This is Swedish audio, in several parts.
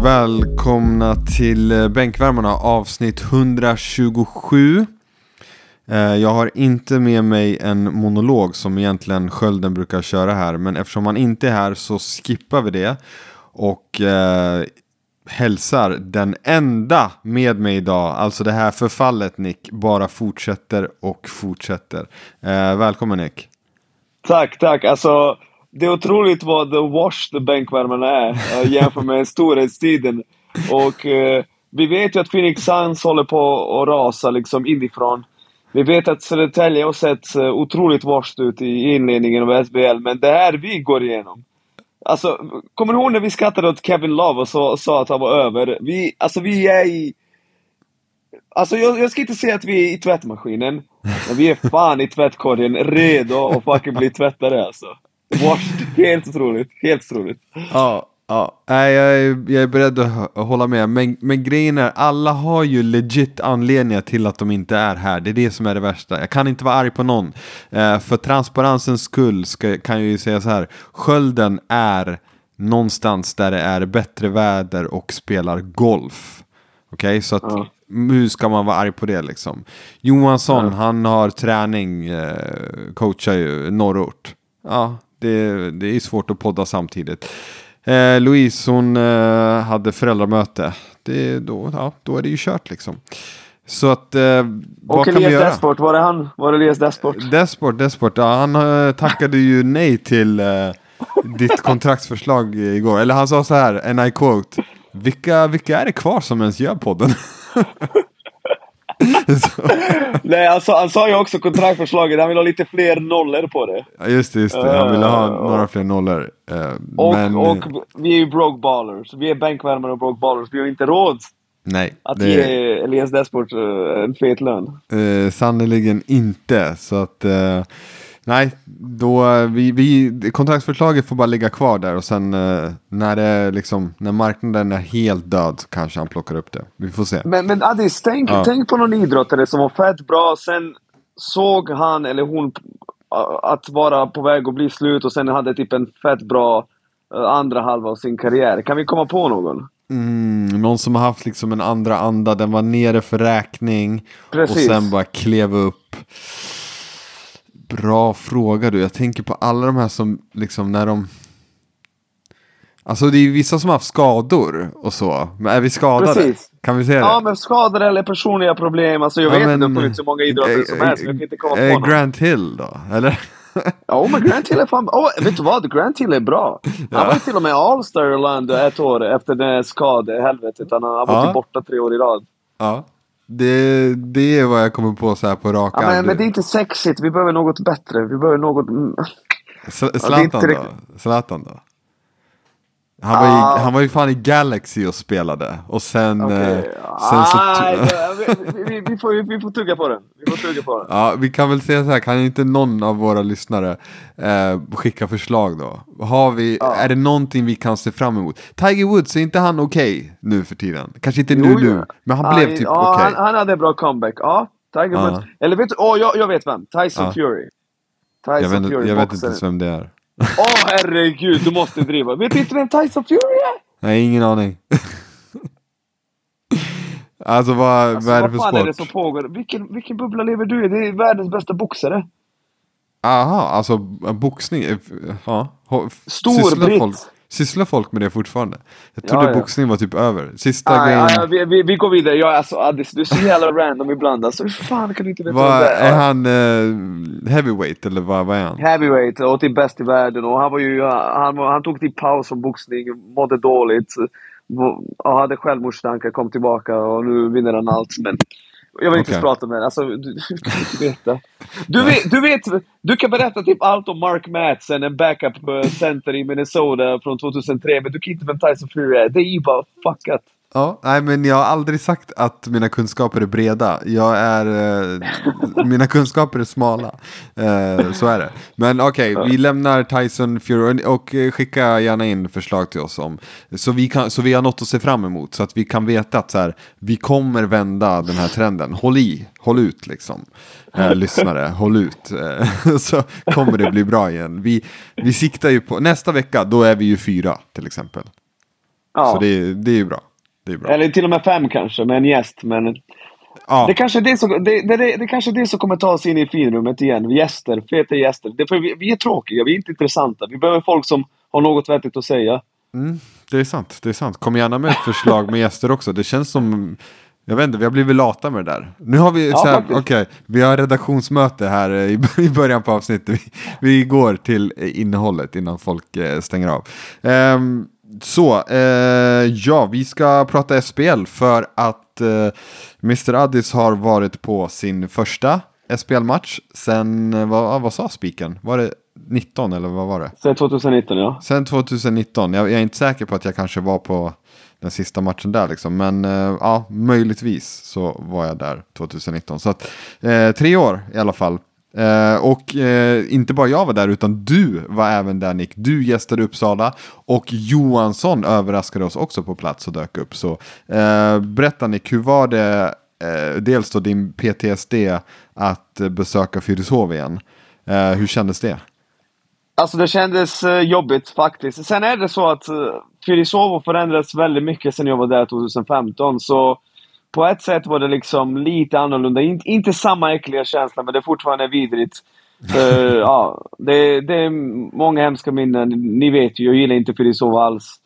Och välkomna till eh, Bänkvärmarna avsnitt 127. Eh, jag har inte med mig en monolog som egentligen skölden brukar köra här. Men eftersom han inte är här så skippar vi det. Och eh, hälsar den enda med mig idag. Alltså det här förfallet Nick bara fortsätter och fortsätter. Eh, välkommen Nick. Tack, tack. Alltså, det är otroligt vad the washed bänkvärmen är uh, jämfört med storhetstiden. Och uh, vi vet ju att Phoenix Suns håller på att rasa liksom inifrån. Vi vet att Södertälje har sett eh, otroligt washed ut i inledningen av SBL, men det här vi går igenom. Alltså, kommer du ihåg när vi skrattade åt Kevin Love och så, sa att han var över? Vi, alltså vi är i... Alltså jag, jag ska inte säga att vi är i tvättmaskinen, men vi är fan i tvättkorgen, redo att fucking bli tvättade alltså. Washed. Helt otroligt. Helt otroligt. Ja, ja. Nej, jag, är, jag är beredd att hålla med. Men, men grejen är, alla har ju legit anledningar till att de inte är här. Det är det som är det värsta. Jag kan inte vara arg på någon. Eh, för transparensens skull ska, kan jag ju säga så här. Skölden är någonstans där det är bättre väder och spelar golf. Okej, så att Ja. hur ska man vara arg på det liksom? Johansson, han har träning, eh, coachar ju norrort. Ja, det, det är svårt att podda samtidigt. Eh, Louise, hon eh, hade föräldramöte. Det, då, ja, då är det ju kört liksom. Så att, eh, vad Och kan vi Elias göra? Desport, var det han? Var det Elias Desport? Desport, Desport, ja, han eh, tackade ju nej till eh, ditt kontraktsförslag igår. Eller han sa så här, and I quote. Vilka, vilka är det kvar som ens gör podden? Nej, alltså, han sa ju också kontraktförslaget, han vill ha lite fler nollor på det. ja, just det, just det. Han ville ha Uh, några fler nollor. Eh, Och, men, och vi är ju broke ballers. Vi är bänkvärmare och broke ballers. Vi har inte råd nej, att det, ge Elias Desport eh, en fet lön. Eh, sannoliken inte. Så att, eh, nej, då, vi, vi, kontraktsförslaget får bara ligga kvar där och sen eh, när, det, liksom, när marknaden är helt död så kanske han plockar upp det. Vi får se. Men, men Addis, tänk, Ja. tänk på någon idrottare som var fett bra, sen såg han eller hon att vara på väg att bli slut och sen hade typ en fett bra äh, andra halva av sin karriär. Kan vi komma på någon? Mm, någon som har haft liksom en andra anda, den var nere för räkning Precis. och sen bara klev upp. Bra fråga du, jag tänker på alla de här som liksom när de Alltså det är vissa som har haft skador och så, men är vi skadade? Precis. Kan vi säga det? Ja, men skador eller personliga problem. Alltså jag Ja, vet men- inte, det funnits så många idrottare som eh, helst. Jag kan inte komma eh, på någon. Grant Hill då, eller? Ja, men Grant Hill är fan... Oh, vet du vad? Grant Hill är bra. Han Ja. var till och med All-Star i Orlando ett år efter den skadehelvetet. Han har varit Ja. borta tre år i rad. ja. Det, det är vad jag kommer på så här på rak Ja, men, men det är inte sexigt. Vi behöver något bättre. Vi behöver något... Zlatan inte då? riktigt- Zlatan då? Han var, Ah. ju, han var ju fan i Galaxy och spelade. Och sen... Okej. eh, sen så, Nej, det- vi, vi, vi, får, vi får tugga på den. Vi får tugga på den. ja, vi kan väl säga så här, kan inte någon av våra lyssnare eh, skicka förslag då? Har vi, Ja. Är det någonting vi kan se fram emot? Tiger Woods, är inte han okej nu för tiden? Kanske inte Jo, nu nu, men han blev typ ja, okej. han, han hade en bra comeback. Ja, Tiger. Woods. Eller vet du, åh, jag, jag vet vem. Tyson. Fury. Tyson Jag vet, inte- Fury, jag vet inte ens vem det är. Åh herregud, du måste driva. Vet du inte vem Tyson Fury är? Nej, ingen aning. alltså vad, Alltså, vad är det vad för fan är det sport? som pågår? Vilken, vilken bubbla lever du i? Det är världens bästa boxare. Aha, alltså boxning. eh, Ja. Stor sysslar britt. folk, sysslar folk med det fortfarande? Jag trodde Ja, ja. boxning var typ över. Sista Ah, grejen. ja, vi, vi, vi går vidare. Jag, alltså, Addis, du är så jävla random ibland. Alltså, hur fan kan du inte veta Vad, det är Ja. han eh, heavyweight eller vad, vad är han? Heavyweight och till bäst i världen. Och han, var ju, han, han tog till paus från boxning, mådde dåligt. Och hade självmordstankar, kom tillbaka och nu vinner han allt. Men jag vill inte Okej. prata med dig. Alltså, du, du, vet det. Du, vet, du vet, du kan berätta typ allt om Mark Madsen, en backup eh, center i Minnesota från 2003. Men du kan inte vem Tyson Fury är. Det är ju bara fuckat. Ja, nej men jag har aldrig sagt att mina kunskaper är breda. Jag är, eh, mina kunskaper är smala. Eh, så är det. Men okej, vi lämnar Tyson Fury och eh, skicka gärna in förslag till oss om. Så vi, kan, så vi har något att se fram emot. Så att vi kan veta att så här, vi kommer vända den här trenden. Håll i, håll ut liksom. Eh, lyssnare, håll ut. Eh, så kommer det bli bra igen. Vi, vi siktar ju på, nästa vecka då är vi ju fyra till exempel. Ja. Så det, det är ju bra. Eller till och med fem kanske, med en gäst. Men ja. det, kanske är det, som, det, det, det, det kanske är det som kommer ta oss in i finrummet igen. Gäster, feta gäster. Det, för vi, vi är tråkiga, vi är inte intressanta. Vi behöver folk som har något vettigt att säga. Mm, det är sant, det är sant. Kom gärna med förslag med gäster också. Det känns som jag vet inte, vi har blivit lata med det där. Nu har vi, ja, okej, okay, vi har redaktionsmöte här i, i början på avsnittet. Vi, vi går till innehållet innan folk eh, stänger av. Um, så, eh, ja, vi ska prata SPL för att eh, Mr. Addis har varit på sin första SPL-match sen, eh, vad, vad sa spiken? Var det 19 eller vad var det? Sen 2019 ja. Sen 2019, jag, jag är inte säker på att jag kanske var på den sista matchen där liksom. Men eh, ja, möjligtvis så var jag där 2019. Så att eh, tre år i alla fall. Eh, och eh, inte bara jag var där utan du var även där Nick. Du gästade Uppsala och Johansson överraskade oss också på plats och dök upp. Så eh, berätta Nick, hur var det eh, dels då din PTSD att besöka Fyrishov igen? Eh, hur kändes det? Alltså det kändes eh, jobbigt faktiskt. Sen är det så att eh, Fyrisov förändrats väldigt mycket sen jag var där 2015. Så på ett sätt var det liksom lite annorlunda. In, inte samma äckliga känsla, men det är fortfarande vidrigt. uh, ja, det, det, är många hemska minnen. Ni vet ju, jag gillar inte Fyrisov alls.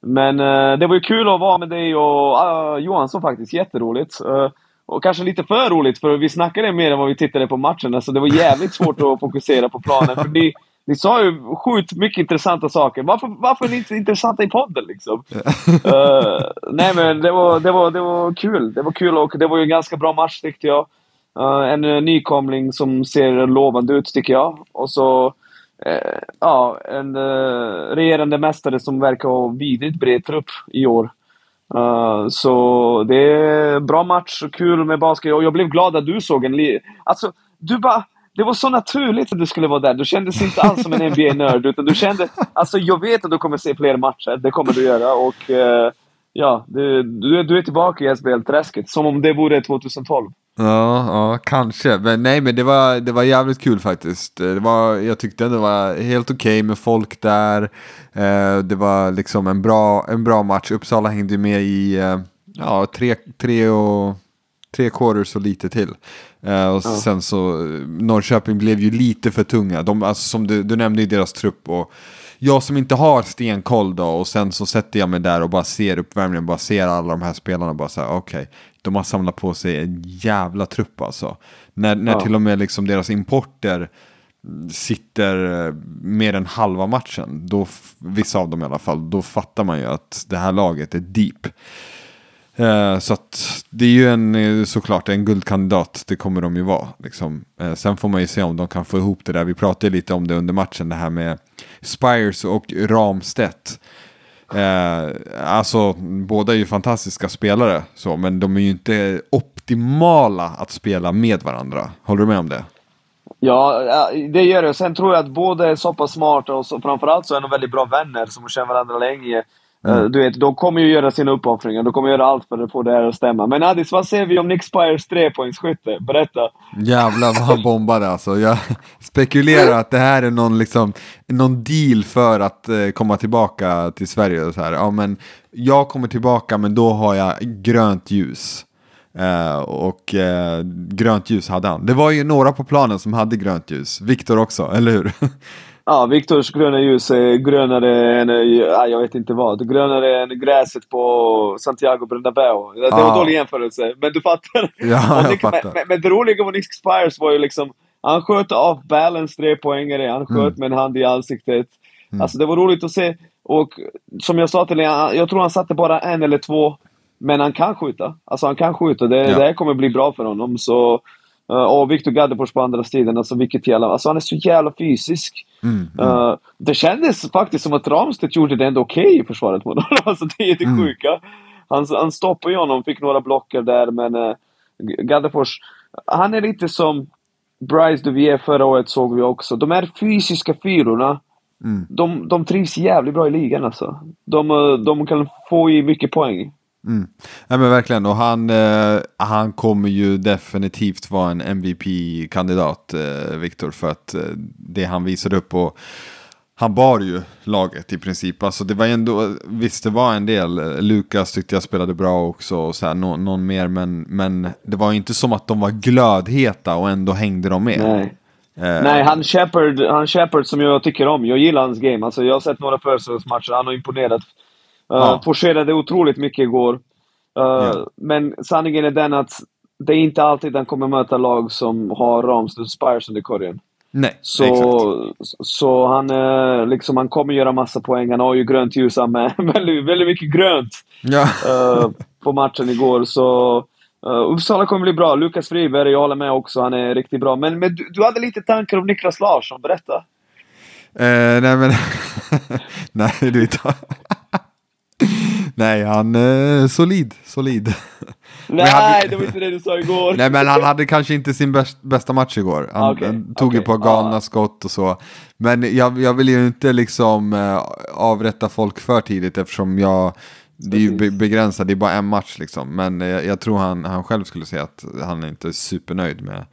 Men uh, det var ju kul att vara med dig och uh, Johansson faktiskt. Jätteroligt. Uh, och kanske lite för roligt, för vi snackade mer än vad vi tittade på matcherna. Så det var jävligt svårt att fokusera på planen. För ni, ni sa ju sjukt mycket intressanta saker. Varför, varför är ni inte intressanta i podden liksom? uh, nej men det var, det, var, det var kul. Det var kul och det var ju en ganska bra match tyckte jag. Uh, en uh, nykomling som ser lovande ut tycker jag. Och så uh, ja, en uh, regerande mästare som verkar ha vidrigt bred trupp i år. så det är bra match och kul med basket. Och jag blev glad att du såg en... Alltså, du bara det var så naturligt att du skulle vara där. Du kändes inte alls som en NBA-nörd, utan du kände... Alltså jag vet att du kommer se fler matcher, det kommer du göra. Och uh, ja, du, du, du är tillbaka i SBL-träsket, som om det vore 2012. Ja, ja, kanske. Men nej, men det var, det var jävligt kul faktiskt. Det var, jag tyckte det var helt okej okay med folk där. Eh, det var liksom en bra, en bra match. Uppsala hängde med i eh, ja, tre, tre, och, tre quarters och lite till. Uh, och ja. sen så, Norrköping blev ju lite för tunga. De, alltså, som du, du nämnde i deras trupp. Och jag som inte har stenkoll då och sen så sätter jag mig där och bara ser uppvärmningen, bara ser alla de här spelarna och bara så här, okej, okay, de har samlat på sig en jävla trupp alltså. När, när ja. till och med liksom deras importer sitter eh, mer än halva matchen, då, vissa av dem i alla fall, då fattar man ju att det här laget är deep. Eh, så att det är ju en, eh, såklart en guldkandidat, det kommer de ju vara. Liksom. Eh, sen får man ju se om de kan få ihop det där. Vi pratade lite om det under matchen, det här med Spires och Ramstedt. Eh, alltså, båda är ju fantastiska spelare, så, men de är ju inte optimala att spela med varandra. Håller du med om det? Ja, eh, det gör det. Sen tror jag att båda är så pass smarta och så, framförallt så är de väldigt bra vänner som känner varandra länge. Mm. Du vet, de kommer ju göra sina uppoffringar. De kommer göra allt för att få det här att stämma. Men Addis, vad säger vi om Nick Spires trepoängsskytte? Berätta! Jävlar vad han bombade alltså. Jag spekulerar att det här är någon, liksom, någon deal för att eh, komma tillbaka till Sverige. Och så här. Ja, men jag kommer tillbaka men då har jag grönt ljus. Uh, och uh, grönt ljus hade han. Det var ju några på planen som hade grönt ljus. Viktor också, eller hur? Ja, Viktors gröna ljus är grönare än, ja, jag vet inte vad, grönare än gräset på Santiago Bernabéu. Det var en dålig jämförelse, men du fattar. Ja, jag Nick, fattar. Men, men, det roliga med Nick Spires var ju liksom, han sköt off balance trepoängare, han sköt mm. med en hand i ansiktet. Mm. Alltså det var roligt att se. Och som jag sa till dig, jag tror han satte bara en eller två. Men han kan skjuta. Alltså han kan skjuta. Det, ja. det här kommer bli bra för honom. Så och Viktor Gaddefors på andra sidan, alltså vilket jävla... Alltså han är så jävla fysisk. Mm, mm. Uh, det kändes faktiskt som att Ramstedt gjorde det ändå okej okay i försvaret mot honom. alltså det är det mm. sjuka. Han, han stoppade ju honom, fick några blocker där, men uh, Gaddefors, han är lite som Bryce Duvier förra året såg vi också. De här fysiska fyrorna, mm. de, de trivs jävligt bra i ligan alltså. De, de kan få i mycket poäng. Mm. Ja, men verkligen, och han, eh, han kommer ju definitivt vara en MVP-kandidat, eh, Viktor, för att eh, det han visade upp. Och han bar ju laget i princip. Alltså det var ändå, visst det var en del, Lukas tyckte jag spelade bra också och så här, no, någon mer, men, men det var inte som att de var glödheta och ändå hängde de med. Nej. Eh. Nej, han Shepard, han Shepard som jag tycker om. Jag gillar hans game. Alltså, jag har sett några försäsongsmatcher, han har imponerat. Uh, ja. Forcerade otroligt mycket igår. Uh, ja. Men sanningen är den att det är inte alltid han kommer möta lag som har Ramsdale Spires under korgen. Nej, så, exakt. så han, liksom, han kommer göra massa poäng. Han har ju grönt ljus med. väldigt, väldigt mycket grönt ja. uh, på matchen igår. Så uh, Uppsala kommer bli bra. Lukas Friberg, jag håller med också. Han är riktigt bra. Men, men du, du hade lite tankar om Niklas Larsson. Berätta. Uh, nej men... nej, du vet. nej, han är solid. Solid. Nej, hade... det var inte det du sa igår. Nej, men han hade kanske inte sin bäst, bästa match igår. Han, okay, han tog okay. ju på galna ah. skott och så. Men jag, jag vill ju inte liksom äh, avrätta folk för tidigt eftersom jag det är ju begränsat, det är bara en match liksom. Men jag, jag, tror han, han själv skulle säga att han är inte är supernöjd med eh,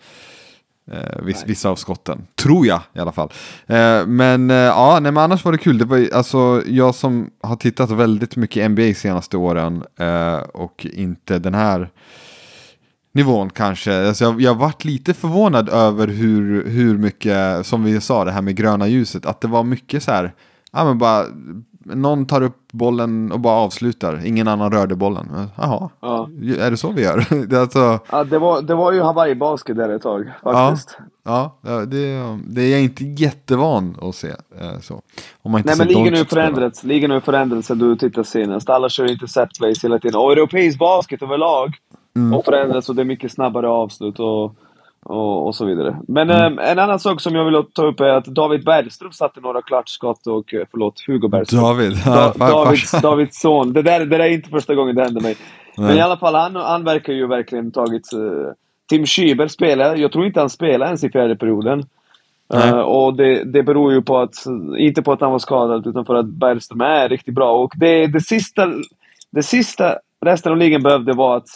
viss, vissa av skotten. Tror jag i alla fall. Eh, men eh, ja, nej, men annars var det kul. Det var, alltså, jag som har tittat väldigt mycket NBA senaste åren eh, och inte den här nivån kanske. Alltså jag, jag varit lite förvånad över hur, hur mycket, som vi sa, det här med gröna ljuset, att det var mycket så här, ja men bara någon tar upp bollen och bara avslutar. Ingen annan rörde bollen. Jaha, ja. är det så vi gör? det, alltså... ja, det, var, det var ju Hawaii Basket där ett tag faktiskt. Ja, ja det, det är jag inte jättevan att se. Eh, så. Om man inte Nej men ligan har förändrats. Ligan har förändrats sen du tittade senast. Alla kör inte set plays hela tiden. Och europeisk basket överlag mm. har förändrats och det är mycket snabbare avslut. Och och, och så vidare. Men mm. eh, en annan sak som jag vill ta upp är att David Bergström satte några klatschskott och, eh, förlåt, Hugo Bergström. David? Da, Davids, Davids son. Det där, det där är inte första gången det händer mig. Nej. Men i alla fall, han, han verkar ju verkligen tagit... Uh, Tim Schieber spelar, jag tror inte han spelar ens i fjärde perioden. Uh, och det, det beror ju på att, inte på att han var skadad, utan för att Bergström är riktigt bra. Och det, det sista, det sista resten av ligan behövde var att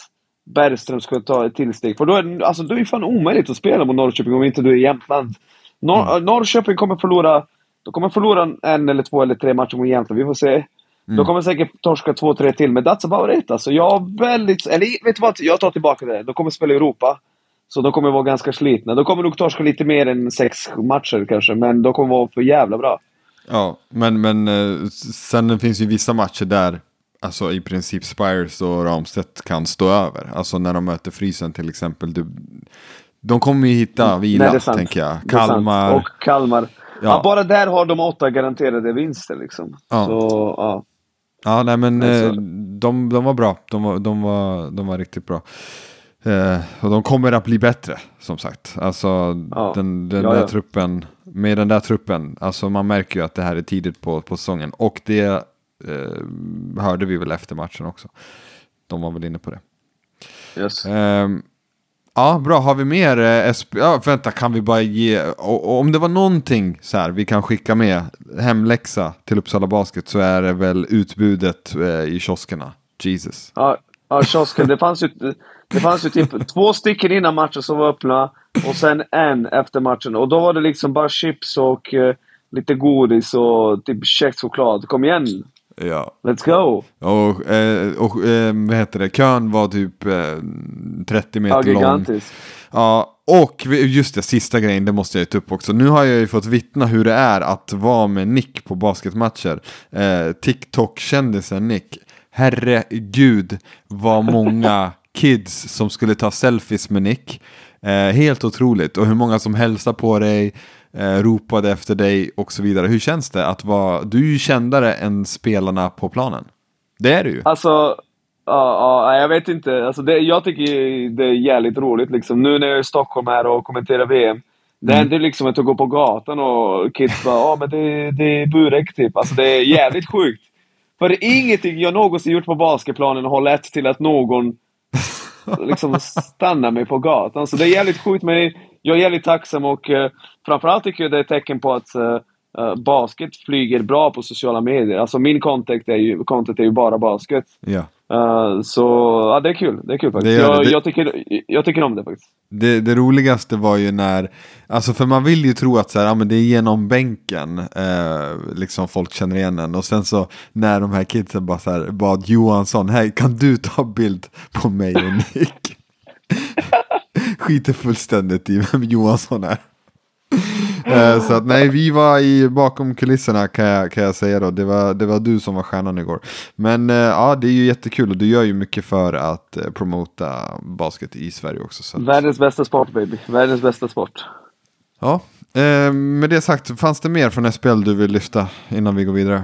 Bergström skulle ta ett tillsteg. För då är, det, alltså, då är det fan omöjligt att spela mot Norrköping om inte du är i Jämtland. Nor mm. Norrköping kommer förlora de kommer förlora en eller två eller tre matcher mot Jämtland, vi får se. Mm. De kommer säkert torska två, tre till, men that's about it alltså. Jag har väldigt... Eller vet du vad? Jag tar tillbaka det. De kommer spela i Europa. Så de kommer vara ganska slitna. De kommer nog torska lite mer än sex matcher kanske, men de kommer vara för jävla bra. Ja, men, men eh, sen finns ju vissa matcher där alltså i princip Spires och Ramstedt kan stå över. Alltså när de möter Frysen till exempel. Du, de kommer ju hitta mm. vila, Nej, tänker jag. Kalmar. Och Kalmar. Ja. ja. bara där har de åtta garanterade vinster liksom. Ja. Så, ja. Ja, nej men alltså. de, de var bra. De var, de var, de var riktigt bra. Eh, och de kommer att bli bättre, som sagt. Alltså ja. den, den ja, där truppen, med den där truppen, alltså man märker ju att det här är tidigt på, på säsongen. Och det eh, hörde vi väl efter matchen också. De var väl inne på det. Yes. Eh, ja, bra. Har vi mer? Eh, ja, vänta, kan vi bara ge... Och, om det var någonting så här vi kan skicka med hemläxa till Uppsala Basket så är det väl utbudet eh, i kioskerna. Jesus. Ja, ja kiosken. Det fanns ju, det fanns ju typ två stycken innan matchen som var öppna och sen en efter matchen. Och då var det liksom bara chips och uh, lite godis och typ kexchoklad. Kom igen! Ja. Let's go! Och, eh, och eh, vad heter det, kön var typ eh, 30 meter ja, lång. Ja, och just det, sista grejen, det måste jag ta upp också. Nu har jag ju fått vittna hur det är att vara med Nick på basketmatcher. Eh, TikTok-kändisen Nick. Herregud vad många kids som skulle ta selfies med Nick. Eh, helt otroligt. Och hur många som hälsar på dig, eh, ropade efter dig och så vidare. Hur känns det att vara, du är ju kändare än spelarna på planen. Det är du ju. Alltså, ja, ja jag vet inte. Alltså det, jag tycker det är jävligt roligt liksom. Nu när jag är i Stockholm här och kommenterar VM. Det mm. händer liksom att jag går på gatan och kids bara ja men det, det är Burek typ. Alltså det är jävligt sjukt. För ingenting jag någonsin gjort på basketplanen har lett till att någon liksom stannar mig på gatan. Så det är jävligt sjukt men jag är jävligt tacksam och eh, framförallt tycker jag det är ett tecken på att eh, eh basket flyger bra på sociala medier. Alltså min content är ju, content är ju bara basket. Yeah. Uh, så ja, det är kul. Det är kul faktiskt. Det det. Jag, jag, tycker, jag tycker om det faktiskt. Det, det roligaste var ju när, alltså för man vill ju tro att så här, ja, men det är genom bänken, eh, liksom folk känner igen en. Och sen så när de här kidsen bara så här, bad Johansson, hej kan du ta bild på mig och Nick? Skiter fullständigt i vem Johansson är. Eh, så att nej, vi var i bakom kulisserna kan jag, kan jag säga då. Det var, det var du som var stjärnan igår. Men eh, ja, det är ju jättekul och du gör ju mycket för att eh, promota basket i Sverige också. Så Världens bästa sport baby. Världens bästa sport. ja, eh, med det sagt, fanns det mer från SPL du vill lyfta innan vi går vidare?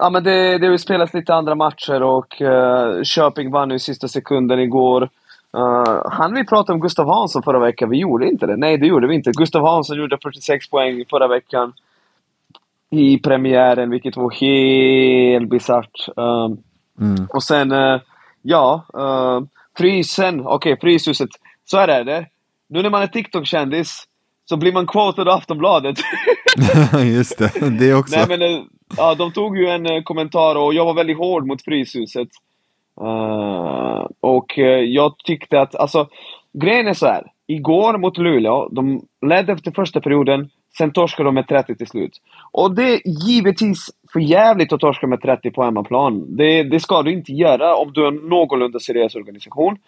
Ja, men det, det har ju spelats lite andra matcher och uh, Köping vann ju i sista sekunden igår. Uh, han vi prata om Gustav Hansson förra veckan? Vi gjorde inte det. Nej, det gjorde vi inte. Gustav Hansson gjorde 46 poäng förra veckan i premiären, vilket var helt bisarrt. Um, Mm. och sen, uh, ja, uh, Frysen. Okej, Fryshuset. Så här är det. Nu när man är TikTok-kändis så blir man quotad av Aftonbladet. Just det, det också. Nej men eh, ja, de tog ju en kommentar och jag var väldigt hård mot Fryshuset. Eh, och eh, jag tyckte att, alltså, grejen är så här. Igår mot Luleå, de ledde efter första perioden, sen torskade de med 30 till slut. Och det är givetvis för jävligt att torska med 30 på hemmaplan. Det, det ska du inte göra om du är en någorlunda seriös organisation.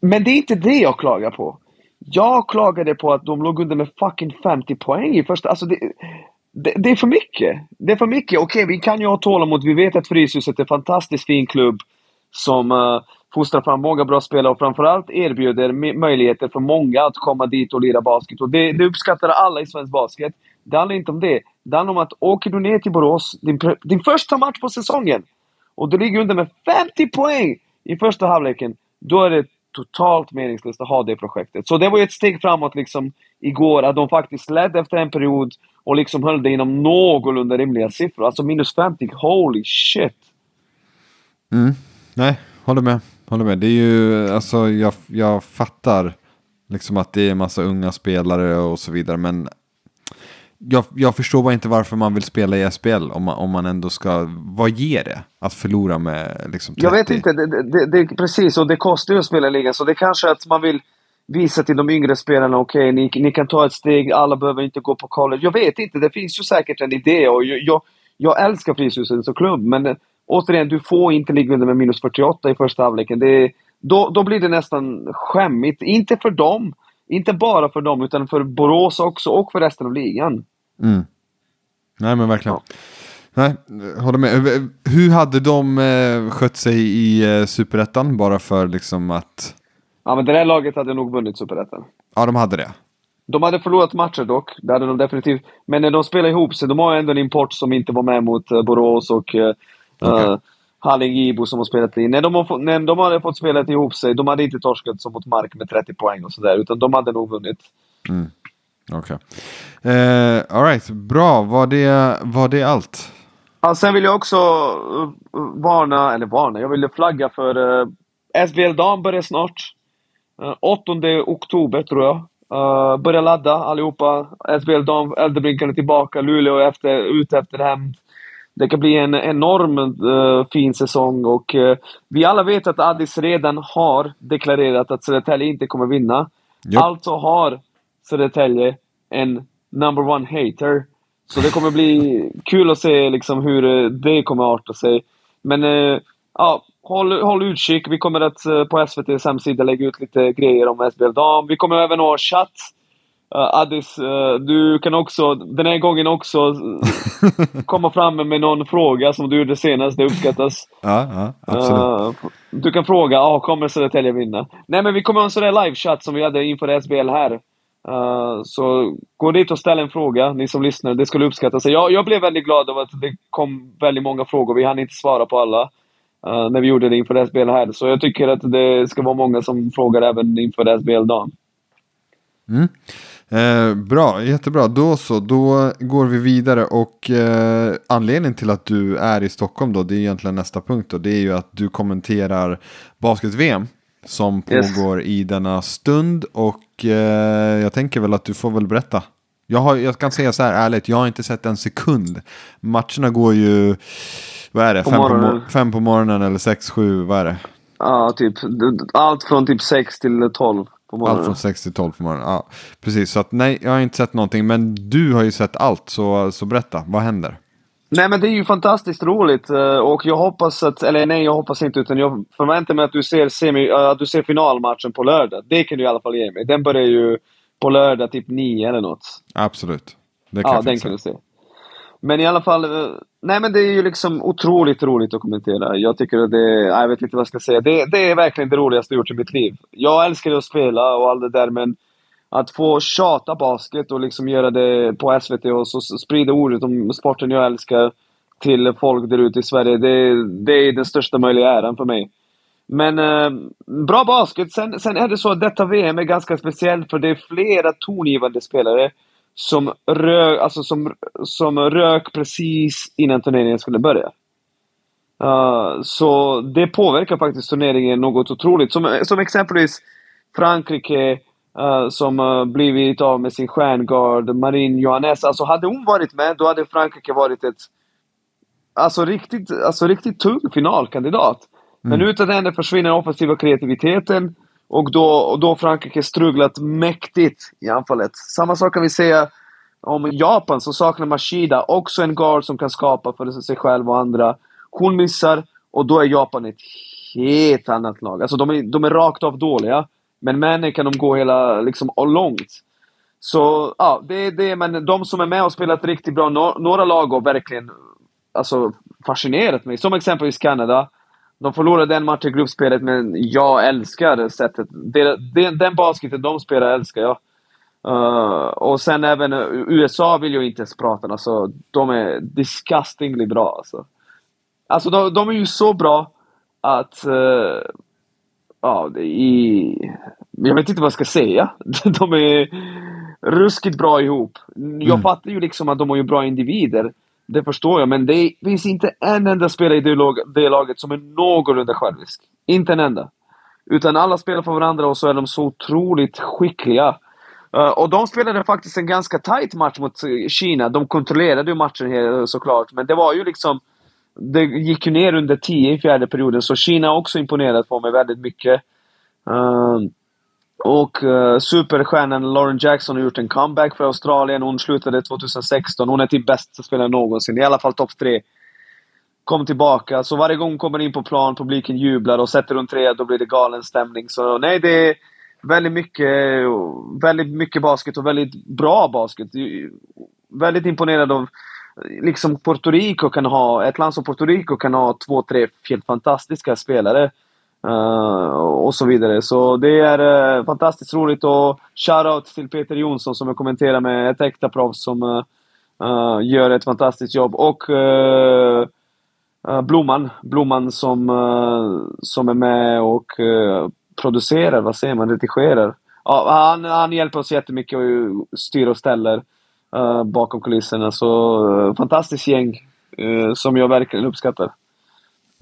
Men det är inte det jag klagar på. Jag klagade på att de låg under med fucking 50 poäng i första... Alltså det, det, det är för mycket. Det är för mycket. Okej, vi kan ju ha tålamod. Vi vet att Fryshuset är en fantastiskt fin klubb som uh, fostrar fram många bra spelare och framförallt erbjuder möjligheter för många att komma dit och lira basket. Och det, det uppskattar alla i svensk basket. Det handlar inte om det. Det handlar om att åker du ner till Borås, din, din första match på säsongen, och du ligger under med 50 poäng i första halvleken, då är det totalt meningslöst att ha det projektet. Så det var ju ett steg framåt liksom igår, att de faktiskt ledde efter en period och liksom höll det inom någorlunda rimliga siffror. Alltså minus 50, holy shit! Mm. Nej, håller med. Håller med. Det är ju, alltså jag, jag fattar liksom att det är en massa unga spelare och så vidare, men jag, jag förstår bara inte varför man vill spela i SPL om man, om man ändå ska, vad ger det att förlora med liksom 30? Jag vet inte, det, det, det, precis, och det kostar ju att spela i ligan, så det är kanske att man vill visa till de yngre spelarna, okej, ni, ni kan ta ett steg, alla behöver inte gå på college. Jag vet inte, det finns ju säkert en idé och jag, jag, jag älskar Fryshuset som klubb, men återigen, du får inte ligga under med minus 48 i första halvleken. Det, då, då blir det nästan skämmigt. Inte för dem, inte bara för dem, utan för Borås också och för resten av ligan. Mm. Nej men verkligen. Nej, håller med. Hur hade de eh, skött sig i eh, Superettan bara för liksom att... Ja, men det där laget hade nog vunnit Superettan. Ja, de hade det. De hade förlorat matcher dock, det hade de definitivt. Men när de spelar ihop sig, de har ändå en import som inte var med mot eh, Borås och uh, Okej. Halling-Ibo som har spelat in. När de, har fått, när de hade fått spela ihop sig, de hade inte torskat som mot Mark med 30 poäng och sådär, utan de hade nog vunnit. Okej. Eh, Alright, bra. Var det, var det allt? Ja, sen vill jag också uh, uh, varna, eller varna, jag vill flagga för uh, SBL Dam börjar snart. Uh, 8 oktober tror jag. Uh, börja ladda allihopa. SBL Dam, Äldrebrinken är tillbaka, Luleå är efter, ute efter hämnd. Det kan bli en enormt uh, fin säsong och uh, vi alla vet att Addis redan har deklarerat att Södertälje inte kommer vinna. Japp. Alltså har Södertälje en number one hater. Så det kommer bli kul att se liksom hur eh, det kommer arta sig. Men eh, ja, håll, håll utkik. Vi kommer att på SVTs hemsida lägga ut lite grejer om SBL Dam. Vi kommer även ha chatt. Uh, Addis, eh, du kan också den här gången också eh, komma fram med någon fråga som du gjorde senast. Det uppskattas. Ja, ja absolut. Eh, du kan fråga, ah, kommer Södertälje vinna? Nej men vi kommer ha en sån där live-chatt som vi hade inför SBL här. Eh, så gå dit och ställ en fråga, ni som lyssnar. Det skulle uppskattas. Jag, jag blev väldigt glad av att det kom väldigt många frågor. Vi hann inte svara på alla eh, när vi gjorde det inför SBL här. Så jag tycker att det ska vara många som frågar även inför SBL-dagen. Eh, bra, jättebra. Då så, då går vi vidare och eh, anledningen till att du är i Stockholm då, det är egentligen nästa punkt då, det är ju att du kommenterar basket-VM som Yes. pågår i denna stund och eh, jag tänker väl att du får väl berätta. Jag, har, jag kan säga så här ärligt, jag har inte sett en sekund. Matcherna går ju vad är det? På fem, på fem på morgonen eller sex, sju, vad är det? Ja, typ. Allt från typ 6 till 12 på morgonen. Allt från 6 till 12 på morgonen. Ja, precis. Så att nej, jag har inte sett någonting. Men du har ju sett allt, så, så berätta. Vad händer? Nej men det är ju fantastiskt roligt eh, och jag hoppas att, eller nej jag hoppas inte utan jag förväntar mig att du ser, semi, eh, att du ser finalmatchen på lördag. Det kan du i alla fall ge mig. Den börjar ju på lördag typ 9 eller något. Absolut. Det kan Ja, jag den kan du se. Men i alla fall, eh, nej men det är ju liksom otroligt roligt att kommentera. Jag tycker att det, jag vet inte vad jag ska säga. Det, det är verkligen det roligaste jag gjort i mitt liv. Jag älskar att spela och allt det där men att få tjata basket och liksom göra det på SVT och så sprida ordet om sporten jag älskar till folk där ute i Sverige. Det, det är den största möjliga äran för mig. Men eh, bra basket. Sen, sen är det så att detta VM är ganska speciellt för det är flera tongivande spelare som rök, alltså som, som rök precis innan turneringen skulle börja. Uh, så det påverkar faktiskt turneringen något otroligt. Som, som exempelvis Frankrike uh, som uh, blivit av med sin stjärngard Marine Johannes. Alltså hade hon varit med, då hade Frankrike varit ett alltså riktigt, alltså riktigt tung finalkandidat. Men utan henne försvinner offensiva kreativiteten och då, och då har Frankrike strugglat mäktigt i anfallet. Samma sak kan vi säga om Japan, som saknar Mashida också en guard som kan skapa för sig själv och andra. Hon missar och då är Japan ett helt annat lag. Alltså de är, de är rakt av dåliga. Men med henne kan de gå hela, liksom, och långt. Så ja, det är det. Men de som är med och spelat riktigt bra, no några lag har verkligen alltså, fascinerat mig. Som exempelvis Kanada. De förlorade en match i gruppspelet, men jag älskar sättet. Det, det, den basketen de spelar älskar jag. Uh, och sen även uh, USA vill jag inte ens prata om. Alltså, de är disgustingly bra. Alltså, alltså de, de är ju så bra att... Uh, ja, är... Jag vet inte vad jag ska säga. De är ruskigt bra ihop. Jag Mm. fattar ju liksom att de är ju bra individer. Det förstår jag, men det finns inte en enda spelare i det, lag, det laget som är någorlunda självisk. Inte en enda. Utan alla spelar för varandra och så är de så otroligt skickliga. Uh, och de spelade faktiskt en ganska tight match mot Kina. De kontrollerade ju matchen såklart, men det var ju liksom... Det gick ju ner under 10 i fjärde perioden, så Kina har också imponerat på mig väldigt mycket. Eh, och uh, superstjärnan Lauren Jackson har gjort en comeback för Australien. Hon slutade 2016. Hon är typ bästa spelaren någonsin. I alla fall topp tre. Kom tillbaka. Så varje gång hon kommer in på plan, publiken jublar och sätter hon tre, då blir det galen stämning. Så nej, det är väldigt mycket, väldigt mycket basket och väldigt bra basket. Väldigt imponerad av liksom Puerto Rico kan ha, ett land som Puerto Rico kan ha två, tre helt fantastiska spelare. Uh, och så vidare. Så det är uh, fantastiskt roligt och shoutout till Peter Jonsson som jag kommenterar med ett äkta proffs som uh, gör ett fantastiskt jobb. Och Blomman, Blomman som, som är med och producerar, vad säger man, redigerar. Ja, han, han hjälper oss jättemycket och styr och ställer bakom kulisserna. Så fantastiskt gäng som jag verkligen uppskattar.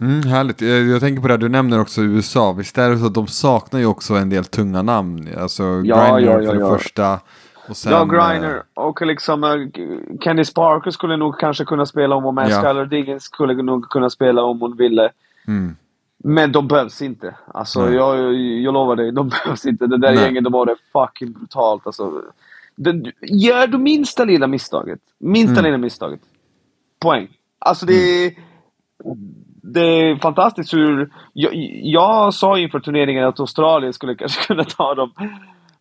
Mm, härligt. Jag, jag tänker på det, du nämner också USA. Visst är det så att de saknar ju också en del tunga namn? Alltså Ja, Griner ja, ja, för det första. Och sen, ja, eh, Griner och liksom uh, Kenny Sparker skulle nog kanske kunna spela om hon med. Ja. Skylar Diggins skulle nog kunna spela om hon ville. Mm, Men de behövs inte. Alltså, Nej. jag, jag, jag lovar dig, de behövs inte. Det där Nej. gänget, de har det fucking brutalt. Alltså, det, gör du minsta lilla misstaget, minsta Mm. lilla misstaget, poäng. Alltså det är... Det är fantastiskt hur... Jag, jag sa inför turneringen att Australien skulle kanske kunna ta dem.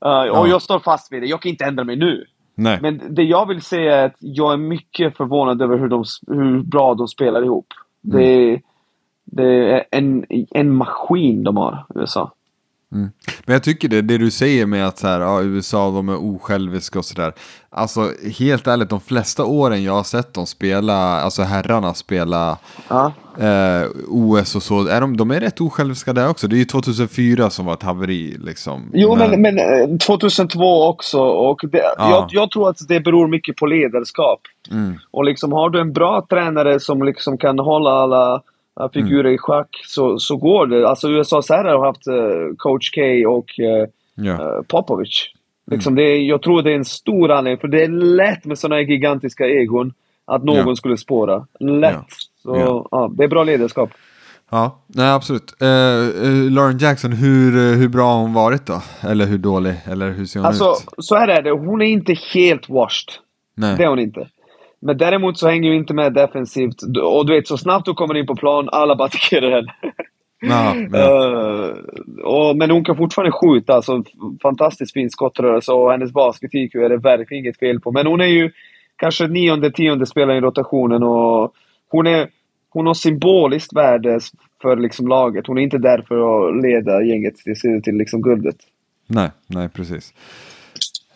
Uh, Och jag står fast vid det. Jag kan inte ändra mig nu. nej. Men det jag vill säga är att jag är mycket förvånad över hur, de, hur bra de spelar ihop. Det, är- det är en, en maskin de har, USA. Men jag tycker det, det du säger med att så här, ja, USA de är osjälviska och sådär. Alltså helt ärligt, de flesta åren jag har sett dem spela, alltså herrarna spela Ja. eh, OS och så, är de, de är rätt osjälviska där också. Det är ju 2004 som var ett haveri liksom. Jo, men, men eh, 2002 också. Och det, Ja. jag, jag tror att det beror mycket på ledarskap. Mm, Och liksom har du en bra tränare som liksom kan hålla alla äh, figurer Mm. i schack så, så går det. Alltså USAs herrar har haft eh, coach K och ja. eh, Popovic. Liksom det är, jag tror det är en stor anledning, för det är lätt med sådana gigantiska egon att någon Ja. skulle spåra. Lätt. Ja. Så ja. det är bra ledarskap. Ja, nej absolut. Uh, uh, Lauren Jackson, hur, uh, hur bra har hon varit då? Eller hur dålig? Eller hur ser hon alltså, ut? Så här är det, hon är inte helt washed. Nej. Det är hon inte. Men däremot så hänger ju inte med defensivt. Och du vet, så snabbt du kommer in på plan, alla bara attackerar henne. Ja, ja. och, men hon kan fortfarande skjuta, alltså fantastiskt fin skottrörelse och hennes basket-IQ är det verkligen inget fel på. Men hon är ju kanske nionde, tionde spelare i rotationen och hon är hon har symboliskt värde för liksom laget. Hon är inte där för att leda gänget till, till liksom guldet. Nej, nej precis.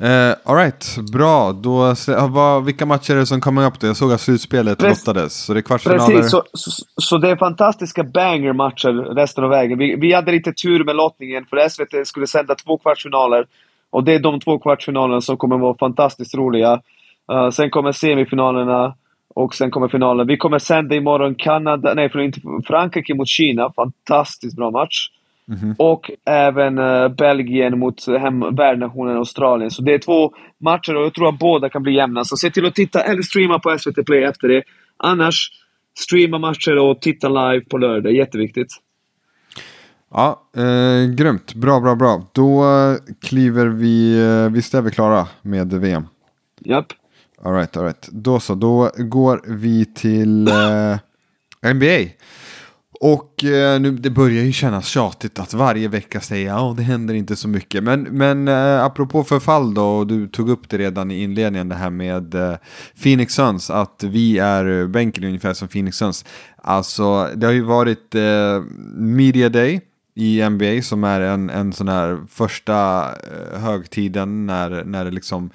Uh, Alright, bra. Då, vad, vilka matcher är det som kommer upp då? Jag såg att slutspelet Prec lottades, så det är kvartsfinaler. Precis, så, så, så det är fantastiska banger-matcher resten av vägen. Vi, vi hade lite tur med lottningen, för SVT skulle sända två kvartsfinaler. Och det är de två kvartsfinalerna som kommer vara fantastiskt roliga. Uh, sen kommer semifinalerna. Och sen kommer finalen. Vi kommer sända imorgon Kanada, nej inte Frankrike mot Kina. Fantastiskt bra match. Mm -hmm. Och även uh, Belgien mot hem, värdnationen Australien. Så det är två matcher och jag tror att båda kan bli jämna. Så se till att titta eller streama på SVT Play efter det. Annars, streama matcher och titta live på lördag. Jätteviktigt. Ja, eh, grymt. Bra, bra, bra. Då kliver vi, eh, visst är vi klara med VM? Japp. Alright, alright. Då så, då går vi till eh, NBA. Och eh, nu, det börjar ju kännas tjatigt att varje vecka säga att det händer inte så mycket. Men, men eh, apropå förfall då, och du tog upp det redan i inledningen det här med eh, Phoenix Suns, att vi är eh, bänken ungefär som Phoenix Suns. Alltså, det har ju varit eh, Media Day i NBA som är en, en sån här första eh, högtiden när, när det liksom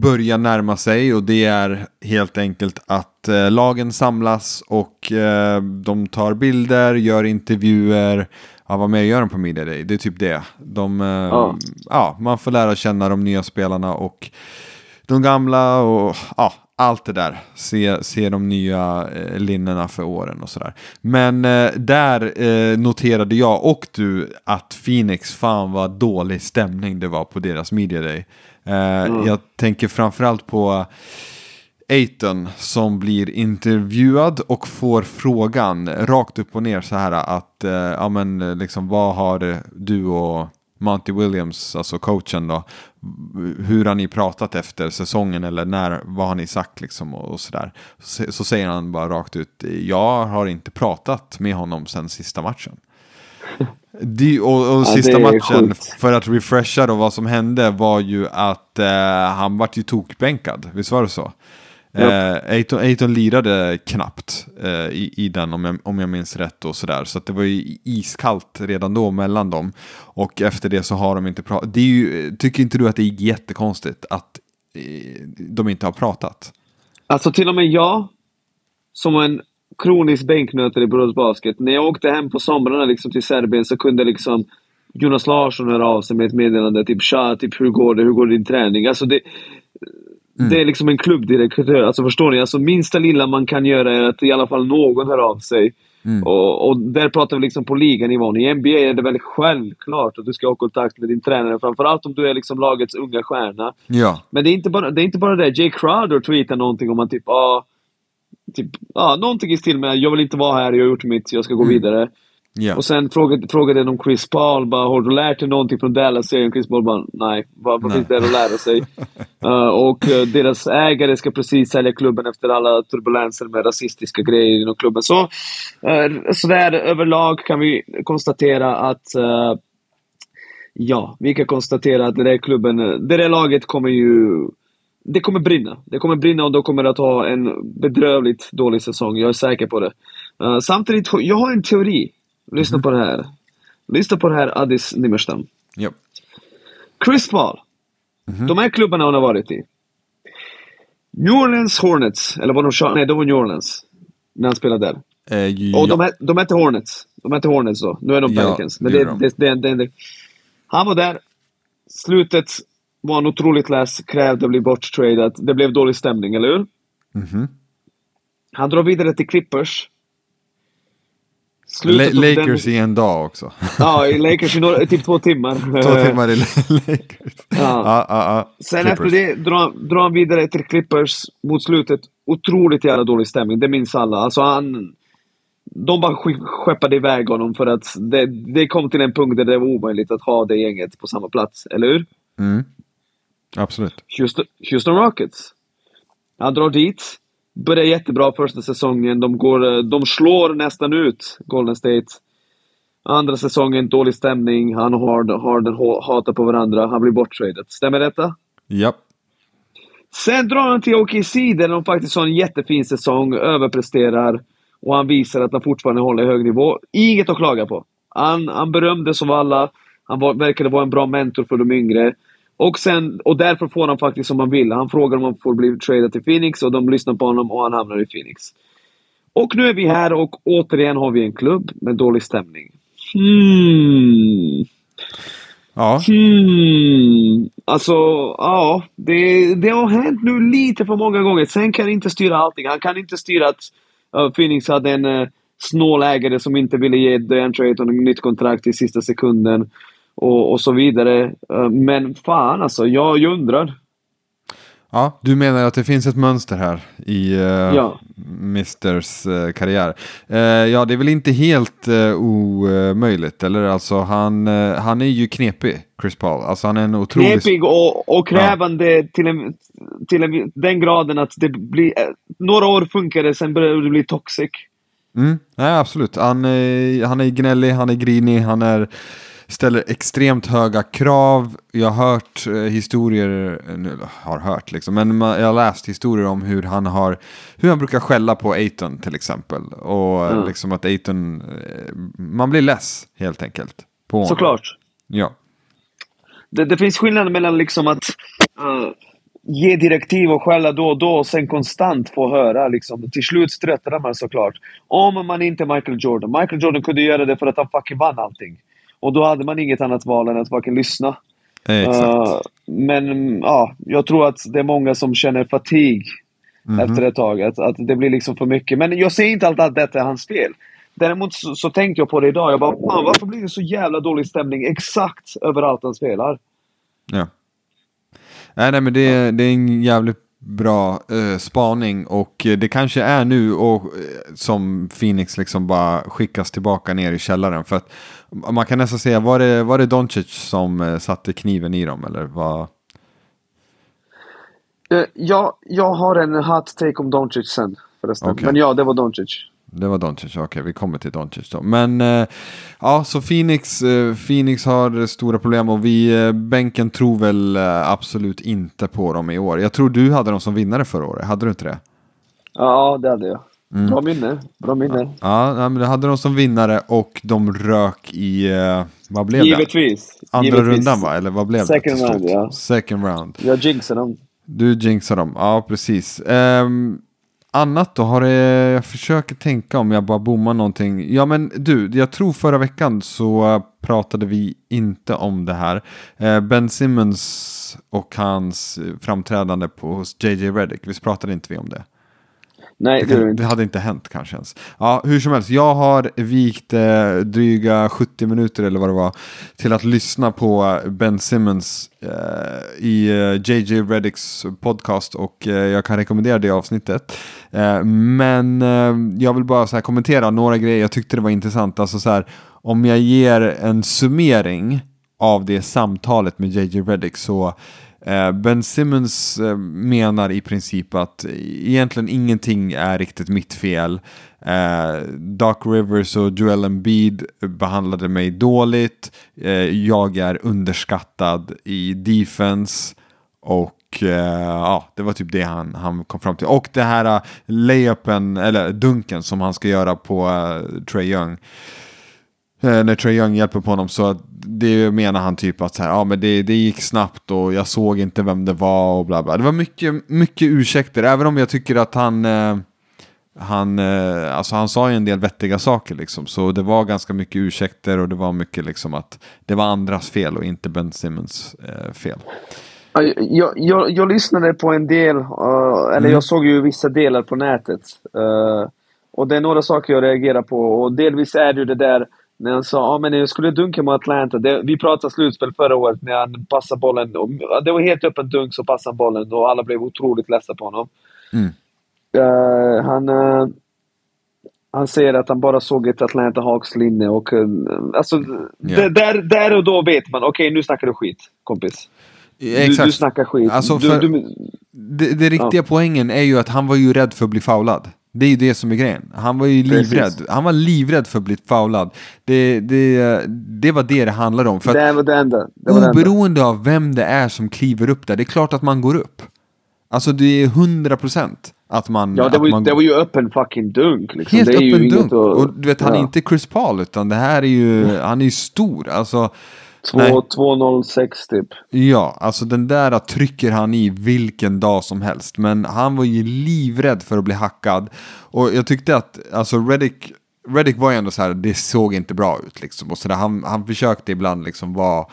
börjar närma sig och det är helt enkelt att eh, lagen samlas och eh, de tar bilder, gör intervjuer. Ja, vad mer gör de på Media Day? Det är typ det. De, eh, ja. ja. man får lära känna de nya spelarna och de gamla och ja, allt det där. Se, se de nya eh, linnena för åren och sådär. Men eh, där eh, noterade jag och du att Phoenix, fan vad dålig stämning det var på deras media day. Eh, mm. Jag tänker framförallt på Aiton som blir intervjuad och får frågan rakt upp och ner så här att eh, ja men liksom vad har du och Monty Williams, alltså coachen då, hur har ni pratat efter säsongen eller när, vad har ni sagt liksom och, och sådär. Så, så, säger han bara rakt ut, jag har inte pratat med honom sen sista matchen. De, och, och ja, sista matchen, sjukt. för att refresha då vad som hände, var ju att eh, han vart ju tokbänkad. Visst var det så? Eh, Aiton, Aiton lirade knappt eh, i, i den om jag, om jag minns rätt och sådär. Så det var ju iskallt redan då mellan dem. Och efter det så har de inte pratat. Tycker inte du att det är jättekonstigt att eh, de inte har pratat? Alltså till och med jag, som en kronisk bänknötare i Borås Basket. När jag åkte hem på somrarna liksom till Serbien så kunde liksom Jonas Larsson höra av sig med ett meddelande. Typ “Tja, typ, hur går det? Hur går din träning?” alltså det, mm. det är liksom en klubbdirektör. Alltså förstår ni? Alltså minsta lilla man kan göra är att i alla fall någon hör av sig. Mm. Och, och, där pratar vi liksom på liganivån. I NBA är det väldigt självklart att du ska ha kontakt med din tränare. Framförallt om du är liksom lagets unga stjärna. Ja. Men det är inte bara det. Är inte bara det. Jay Crowder tweetar någonting om att typ ah, typ, ja, någonting i stil med jag vill inte vara här, jag har gjort mitt, jag ska gå mm. vidare. Yeah. Och sen frågade, frågade jag om Chris Paul, bara, har du lärt dig någonting från Dallas-serien? Chris Paul bara, nej, vad, vad finns det att lära sig? uh, och uh, deras ägare ska precis sälja klubben efter alla turbulenser med rasistiska grejer inom klubben. Så, uh, så där överlag kan vi konstatera att Ja, vi kan konstatera att det där klubben, det där laget kommer ju det kommer brinna. Det kommer brinna och då kommer det att ha en bedrövligt dålig säsong. Jag är säker på det. Uh, samtidigt, jag har en teori. Lyssna mm. på det här. Lyssna på det här Addis Nimmerstam. Yep. Chris Paul. Mm. De här klubbarna han har varit i. New Orleans Hornets, eller var de Nej, de var New Orleans. När han spelade där. Ja. Och de, de hette Hornets. De hette Hornets då. Nu är de Pelicans. Ja, Men det, det, det, det, det, Han var där. Slutet var han otroligt less, krävde att bli borttradad. Det blev dålig stämning, eller hur? Mm -hmm. Han drar vidare till Clippers. La Lakers den... i en dag också. Ja, i Lakers i några, typ två timmar. två timmar i Lakers. Ja. Ja, ja, Sen Clippers. efter det drar, drar han vidare till Clippers mot slutet. otroligt jävla dålig stämning, det minns alla. Alltså han... De bara skeppade iväg honom för att det, det kom till en punkt där det var omöjligt att ha det gänget på samma plats, eller hur? Mm. Absolut. Houston, Houston Rockets. Han drar dit. Börjar jättebra första säsongen. De, går, de slår nästan ut Golden State. Andra säsongen, dålig stämning. Han och Harden, Harden hatar på varandra. Han blir borttradad. Stämmer detta? Ja. Sen drar han till OKC där de faktiskt har en jättefin säsong, överpresterar och han visar att han fortfarande håller hög nivå. Inget att klaga på. Han, han berömdes av alla. Han var, verkade vara en bra mentor för de yngre. Och, sen, och därför får han faktiskt som han vill. Han frågar om han får bli tradad till Phoenix och de lyssnar på honom och han hamnar i Phoenix. Och nu är vi här och återigen har vi en klubb med dålig stämning. Hmm. Ja. Hmm. Alltså, ja. Det, det har hänt nu lite för många gånger. Sen kan inte styra allting. Han kan inte styra att uh, Phoenix hade en uh, snål ägare som inte ville ge Dejan Trayton ett nytt kontrakt i sista sekunden och, och så vidare. Eh, men fan alltså, jag, jag undrar. Ja, du menar att det finns ett mönster här i uh, ja. Misters uh, karriär. Uh, ja, det är väl inte helt uh, omöjligt, eller alltså han, han är ju knepig, Chris Paul. Alltså han är en otrolig... Knepig och, och krävande ja. till, en, till en, den graden att det blir... några år funkar det, sen börjar det bli toxic. Mm, nej, absolut. Han, han är gnällig, han är grinig, han är ställer extremt höga krav. Jag har hört eh, historier, nu har hört liksom, men jag har läst historier om hur han har, hur han brukar skälla på Aiton till exempel. Och mm. liksom att Aiton, eh, man blir less helt enkelt. På Såklart. Ja. Det, det, finns skillnad mellan liksom att uh, ge direktiv och skälla då och då och sen konstant få höra. Liksom. Till slut tröttnar man såklart. Om man inte är Michael Jordan. Michael Jordan kunde göra det för att han fucking vann allting. Och då hade man inget annat val än att varken lyssna. Uh, men ja, jag tror att det är många som känner fatig mm efter ett tag. Att, att det blir liksom för mycket. Men jag säger inte alltid att detta är hans fel. Däremot så, så tänkte jag på det idag. Jag bara, fan, varför blir det så jävla dålig stämning exakt överallt han spelar? Ja. Nej, nej men det, det är en jävligt bra eh, spaning och det kanske är nu och, eh, som Phoenix liksom bara skickas tillbaka ner i källaren. För att man kan nästan säga, var det, var det Doncic som eh, satte kniven i dem eller vad? Uh, ja, jag har en hot take om Doncic sen förresten. Okay. Men ja, det var Doncic. Det var Doncic, okej okay, vi kommer till Doncic då. Men uh, ja, så Phoenix, Phoenix har stora problem och vi, bänken tror väl absolut inte på dem i år. Jag tror du hade dem som vinnare förra året, hade du inte det? Ja, det hade jag. Mm. Bra minne. Bra minne. Ja, ja men det hade de som vinnare och de rök i, uh, vad blev Givetvis. det? Andra Givetvis. rundan va? Eller vad blev Second det? round, ja. Second round. Jag jinxade dem. Du jinxade dem, ja precis. Um, annat då? Har det, jag försöker tänka om jag bara bommar någonting. Ja men du, jag tror förra veckan så pratade vi inte om det här. Uh, ben Simmons och hans framträdande på, hos JJ Reddick, visst pratade inte vi om det? Nej, det, det, hade inte hänt kanske ens. Ja, hur som helst, jag har vikt eh, dryga 70 minuter eller vad det var till att lyssna på Ben Simmons eh, i eh, JJ Reddicks podcast och eh, jag kan rekommendera det avsnittet. Eh, men eh, jag vill bara så här kommentera några grejer jag tyckte det var intressant. Alltså så här, om jag ger en summering av det samtalet med JJ Reddick så Eh, Eh, ben Simmons eh, menar i princip att egentligen ingenting är riktigt mitt fel. Eh, Doc Rivers och Joel Embiid behandlade mig dåligt. Jag är underskattad i defense. Och ja, det var typ det han, han kom fram till. Och det här layupen, eller dunken som han ska göra på Trey Young. Eh, när Trey Young hjälper på honom så det menar han typ att så här, ja, men det, det gick snabbt och jag såg inte vem det var och bla bla. Det var mycket, mycket ursäkter, även om jag tycker att han, eh, han, eh, alltså han sa ju en del vettiga saker liksom. Så det var ganska mycket ursäkter och det var mycket liksom att det var andras fel och inte Ben Simmons fel. Jag, jag, jag, lyssnade på en del, eller mm. jag såg ju vissa delar på nätet. Och det är några saker jag reagerar på och delvis är det ju det där när han sa ah, men jag skulle dunka mot Atlanta. Det, vi pratade slutspel förra året när han passade bollen. Och, det var helt öppen dunk så passade han bollen och alla blev otroligt ledsna på honom. Mm. Eh, han, eh, han säger att han bara såg ett Atlanta Hawks linje och eh, alltså, Ja. d- där, där och då vet man, okej nu snackar du skit kompis. Du, du snackar skit. Alltså, du, du, Det, det riktiga poängen är ju att han var ju rädd för att bli foulad. Det är ju det som är grejen. Han var ju livrädd. Han var livrädd för att bli foulad. Det, det, det var det det handlade om. För det var det enda. Det var det enda. oberoende av vem det är som kliver upp där, det är klart att man går upp. Alltså det är hundra procent att man... Ja, det var, ju, man det var ju öppen fucking dunk. Liksom. Helt är öppen dunk. att- Och du vet, han är ja. inte Chris Paul, utan det här är ju, han är ju stor. Alltså, nej. 2 206 typ. Ja, alltså den där trycker han i vilken dag som helst. Men han var ju livrädd för att bli hackad. Och jag tyckte att, alltså Reddick, Reddick var ju ändå så här, det såg inte bra ut liksom. Och så där, han, han försökte ibland liksom vara,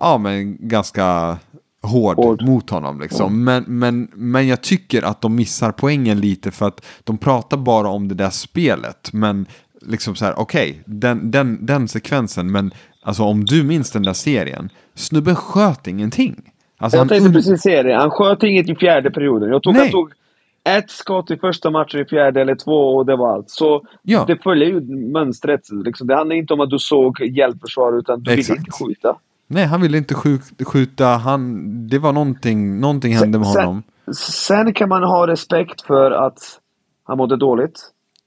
ja men ganska hård, Hård. mot honom liksom. Men, men, men jag tycker att de missar poängen lite för att de pratar bara om det där spelet. Men liksom så här, okej, den, den, den sekvensen, men alltså om du minns den där serien, snubben sköt ingenting. Alltså, Jag tänkte precis säga det. Han sköt inget i fjärde perioden. Jag tog, han tog ett skott i första matchen i fjärde eller två och det var allt. Så Ja. det följer ju mönstret. Liksom. Det handlar inte om att du såg hjälpförsvar utan du ville inte skjuta. Nej, han ville inte skjuta han, det var någonting, någonting hände med sen, honom. Sen kan man ha respekt för att han mådde dåligt.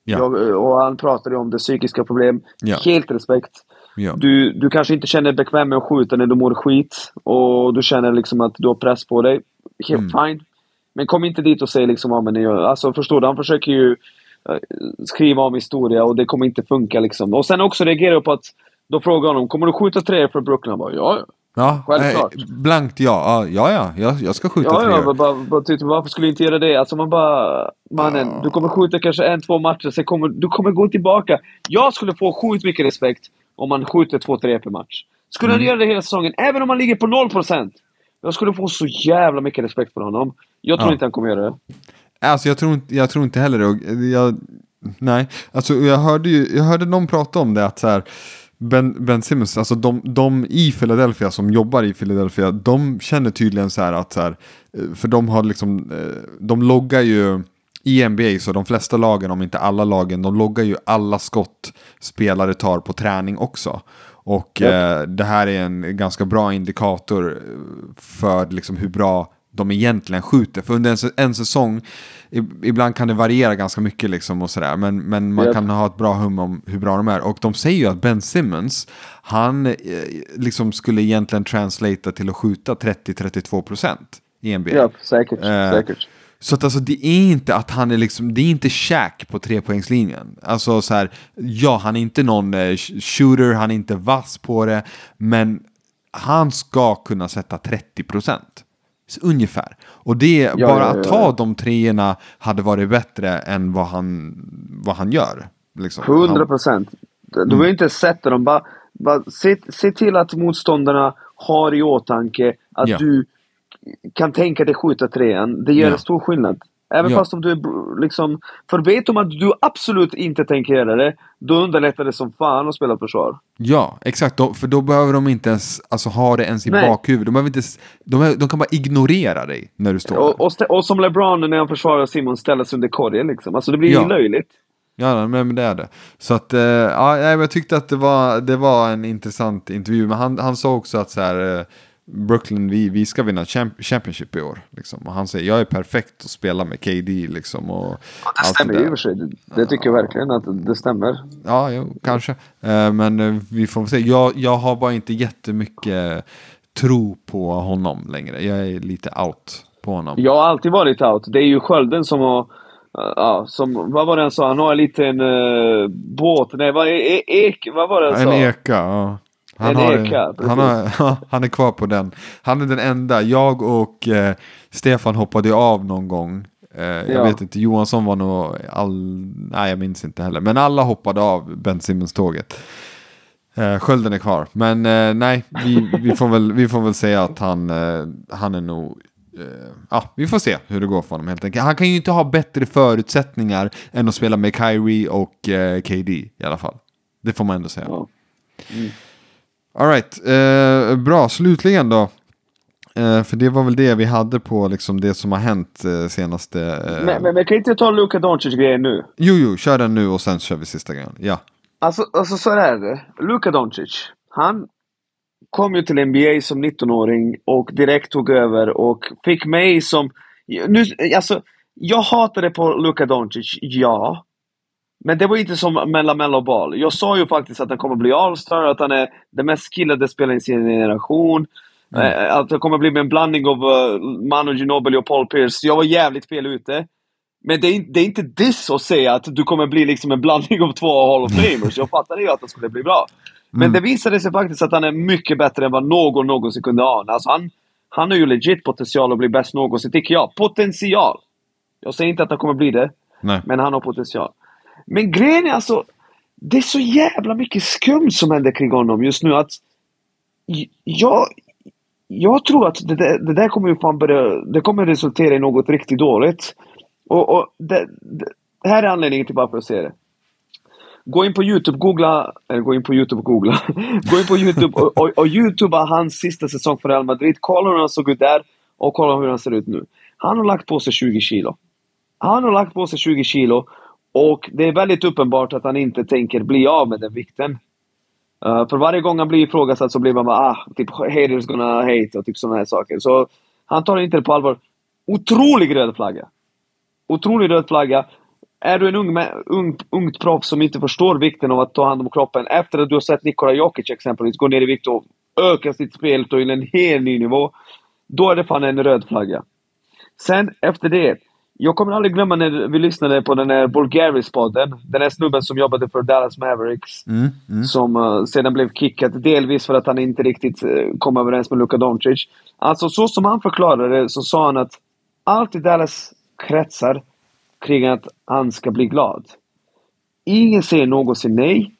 Ja. Jag, och han pratade om det psykiska problem. Ja. Helt respekt. Ja. Du, du kanske inte känner dig bekväm med att skjuta när du mår skit och du känner liksom att du har press på dig. Helt Mm. fine. Men kom inte dit och säg liksom, ja, men jag, alltså förstår du, han försöker ju eh, skriva om historia och det kommer inte funka liksom. Och sen också reagera jag på att, då frågar honom, kommer du skjuta tre för Brooklyn? Han bara, ja, ja. Ja, Självklart. eh, blankt ja. Ja, ja, ja jag, jag ska skjuta Ja, tre. ja, bara, bara, tyckte, varför skulle jag inte göra det? Alltså man bara, mannen, Ja. du kommer skjuta kanske en, två matcher, sen kommer du kommer gå tillbaka. Jag skulle få sjukt mycket respekt om man skjuter två, tre per match. Skulle Mm. han göra det hela säsongen, även om man ligger på 0%. Jag skulle få så jävla mycket respekt för honom. Jag tror Ja. inte han kommer göra det. Alltså jag tror inte, jag tror inte heller det. Och Jag, nej, alltså jag hörde ju, jag hörde någon prata om det att så här, Ben, ben Simmons, alltså de, de i Philadelphia som jobbar i Philadelphia, de känner tydligen så här att så här, eh, för de har liksom, eh, de loggar ju i NBA så de flesta lagen, om inte alla lagen, de loggar ju alla skott spelare tar på träning också. Och eh, det här är en ganska bra indikator eh, för liksom hur bra de egentligen skjuter. För under en, en säsong, ibland kan det variera ganska mycket liksom och sådär. Men, men man Japp. kan ha ett bra hum om hur bra de är. Och de säger ju att Ben Simmons, han eh, liksom skulle egentligen translata till att skjuta 30-32% i NBA. Ja, säkert. Eh, säkert. Så att alltså det är inte att han är liksom, det är inte Shaq på trepoängslinjen. Alltså så här, ja han är inte någon eh, shooter, han är inte vass på det, men han ska kunna sätta 30%. Så Ungefär. Och det, Ja, bara ja, att ja, ta ja. de treorna hade varit bättre än vad han, vad han gör. Liksom. 100 Han, procent. Du Mm. behöver inte sätta dem. Bara, bara se, se till att motståndarna har i åtanke att du kan tänka dig skjuta trean. Det gör Ja. en stor skillnad. Även Ja. fast om du är liksom... För vet de att du absolut inte tänker göra det, då underlättar det som fan att spela försvar. ja, exakt. Då, för då behöver de inte ens alltså, ha det ens i Nej. bakhuvudet. De, behöver inte, de, de kan bara ignorera dig när du står där. Och, och, stä- och som LeBron när han försvarar Simon ställa sig under korgen liksom. Alltså det blir Ja. ju löjligt. Ja, men det är det. Så att, eh, ja, jag tyckte att det var, det var en intressant intervju. Men han, han sa också att så här, eh, Brooklyn, vi, vi ska vinna champ Championship i år. Liksom. Och han säger, jag är perfekt att spela med KD liksom. Och Det allt stämmer ju i och för sig. Det, det tycker jag verkligen att det stämmer. Ja, jo, kanske. Eh, men eh, vi får se. Jag, jag har bara inte jättemycket tro på honom längre. Jag är lite out på honom. Jag har alltid varit out. Det är ju Skölden som har... Ja, som, vad var det han sa? Han har en liten uh, båt. Nej, vad, e, ek, vad var det han En sa? eka, ja. Han, har, eka, han, har, han är kvar på den. Han är den enda. Jag och eh, Stefan hoppade av någon gång. Eh, jag Ja. vet inte, Johansson var nog all... Nej, jag minns inte heller. Men alla hoppade av Ben Simmons-tåget. Eh, skölden är kvar. Men eh, nej, vi, vi, får väl, vi får väl säga att han, eh, han är nog... eh, Ja, vi får se hur det går för honom helt enkelt. Han kan ju inte ha bättre förutsättningar än att spela med Kyrie och eh, KD i alla fall. Det får man ändå säga. Ja. Alright, eh, bra. Slutligen då. Eh, för det var väl det vi hade på liksom det som har hänt eh, senaste... Eh... Men, men, men kan inte ta Luka Doncic-grejen nu? Jo, jo, kör den nu och sen kör vi sista grejen. Ja. Alltså, alltså så är det. Luka Doncic, han kom ju till NBA som 19-åring och direkt tog över och fick mig som... Nu, alltså, jag hatade på Luka Doncic, ja. Men det var inte som med LaMelo Ball. Jag sa ju faktiskt att han kommer bli All-star, att han är den mest skillade spelaren i sin generation. Mm. Att det kommer bli en blandning av uh, Manu Ginobili och Paul Pierce. Jag var jävligt fel ute. Men det är, det är inte diss att säga att du kommer bli liksom en blandning av två Hall of Famers. Jag fattade ju att det skulle bli bra. Men mm. det visade sig faktiskt att han är mycket bättre än vad någon någonsin kunde ana. Alltså han, han har ju legit potential att bli bäst någonsin, tycker jag. Potential! Jag säger inte att han kommer bli det, Nej. men han har potential. Men grejen är alltså, det är så jävla mycket skumt som händer kring honom just nu att jag, jag tror att det där, det där kommer ju fan börja, det kommer resultera i något riktigt dåligt. Och, och det, det, här är anledningen till varför jag ser det. Gå in på Youtube, googla, eller gå in på Youtube och googla. gå in på Youtube och, och, och Youtuba hans sista säsong för Real Madrid. Kolla hur han såg ut där och kolla hur han ser ut nu. Han har lagt på sig 20 kilo. Han har lagt på sig 20 kilo och det är väldigt uppenbart att han inte tänker bli av med den vikten. Uh, för varje gång han blir ifrågasatt så blir man bara ah, typ haters gonna hate och typ sådana här saker. Så han tar inte det på allvar. Otrolig röd flagga! Otrolig röd flagga. Är du en ung, ung, ungt proffs som inte förstår vikten av att ta hand om kroppen efter att du har sett Nikola Jokic exempelvis gå ner i vikt och öka sitt spel till en helt ny nivå. Då är det fan en röd flagga. Sen efter det. Jag kommer aldrig glömma när vi lyssnade på den här Bulgaris-podden. Den här snubben som jobbade för Dallas Mavericks. Mm, mm. Som uh, sedan blev kickad, delvis för att han inte riktigt uh, kom överens med Luka Doncic. Alltså så som han förklarade så sa han att allt i Dallas kretsar kring att han ska bli glad. Ingen säger någonsin nej.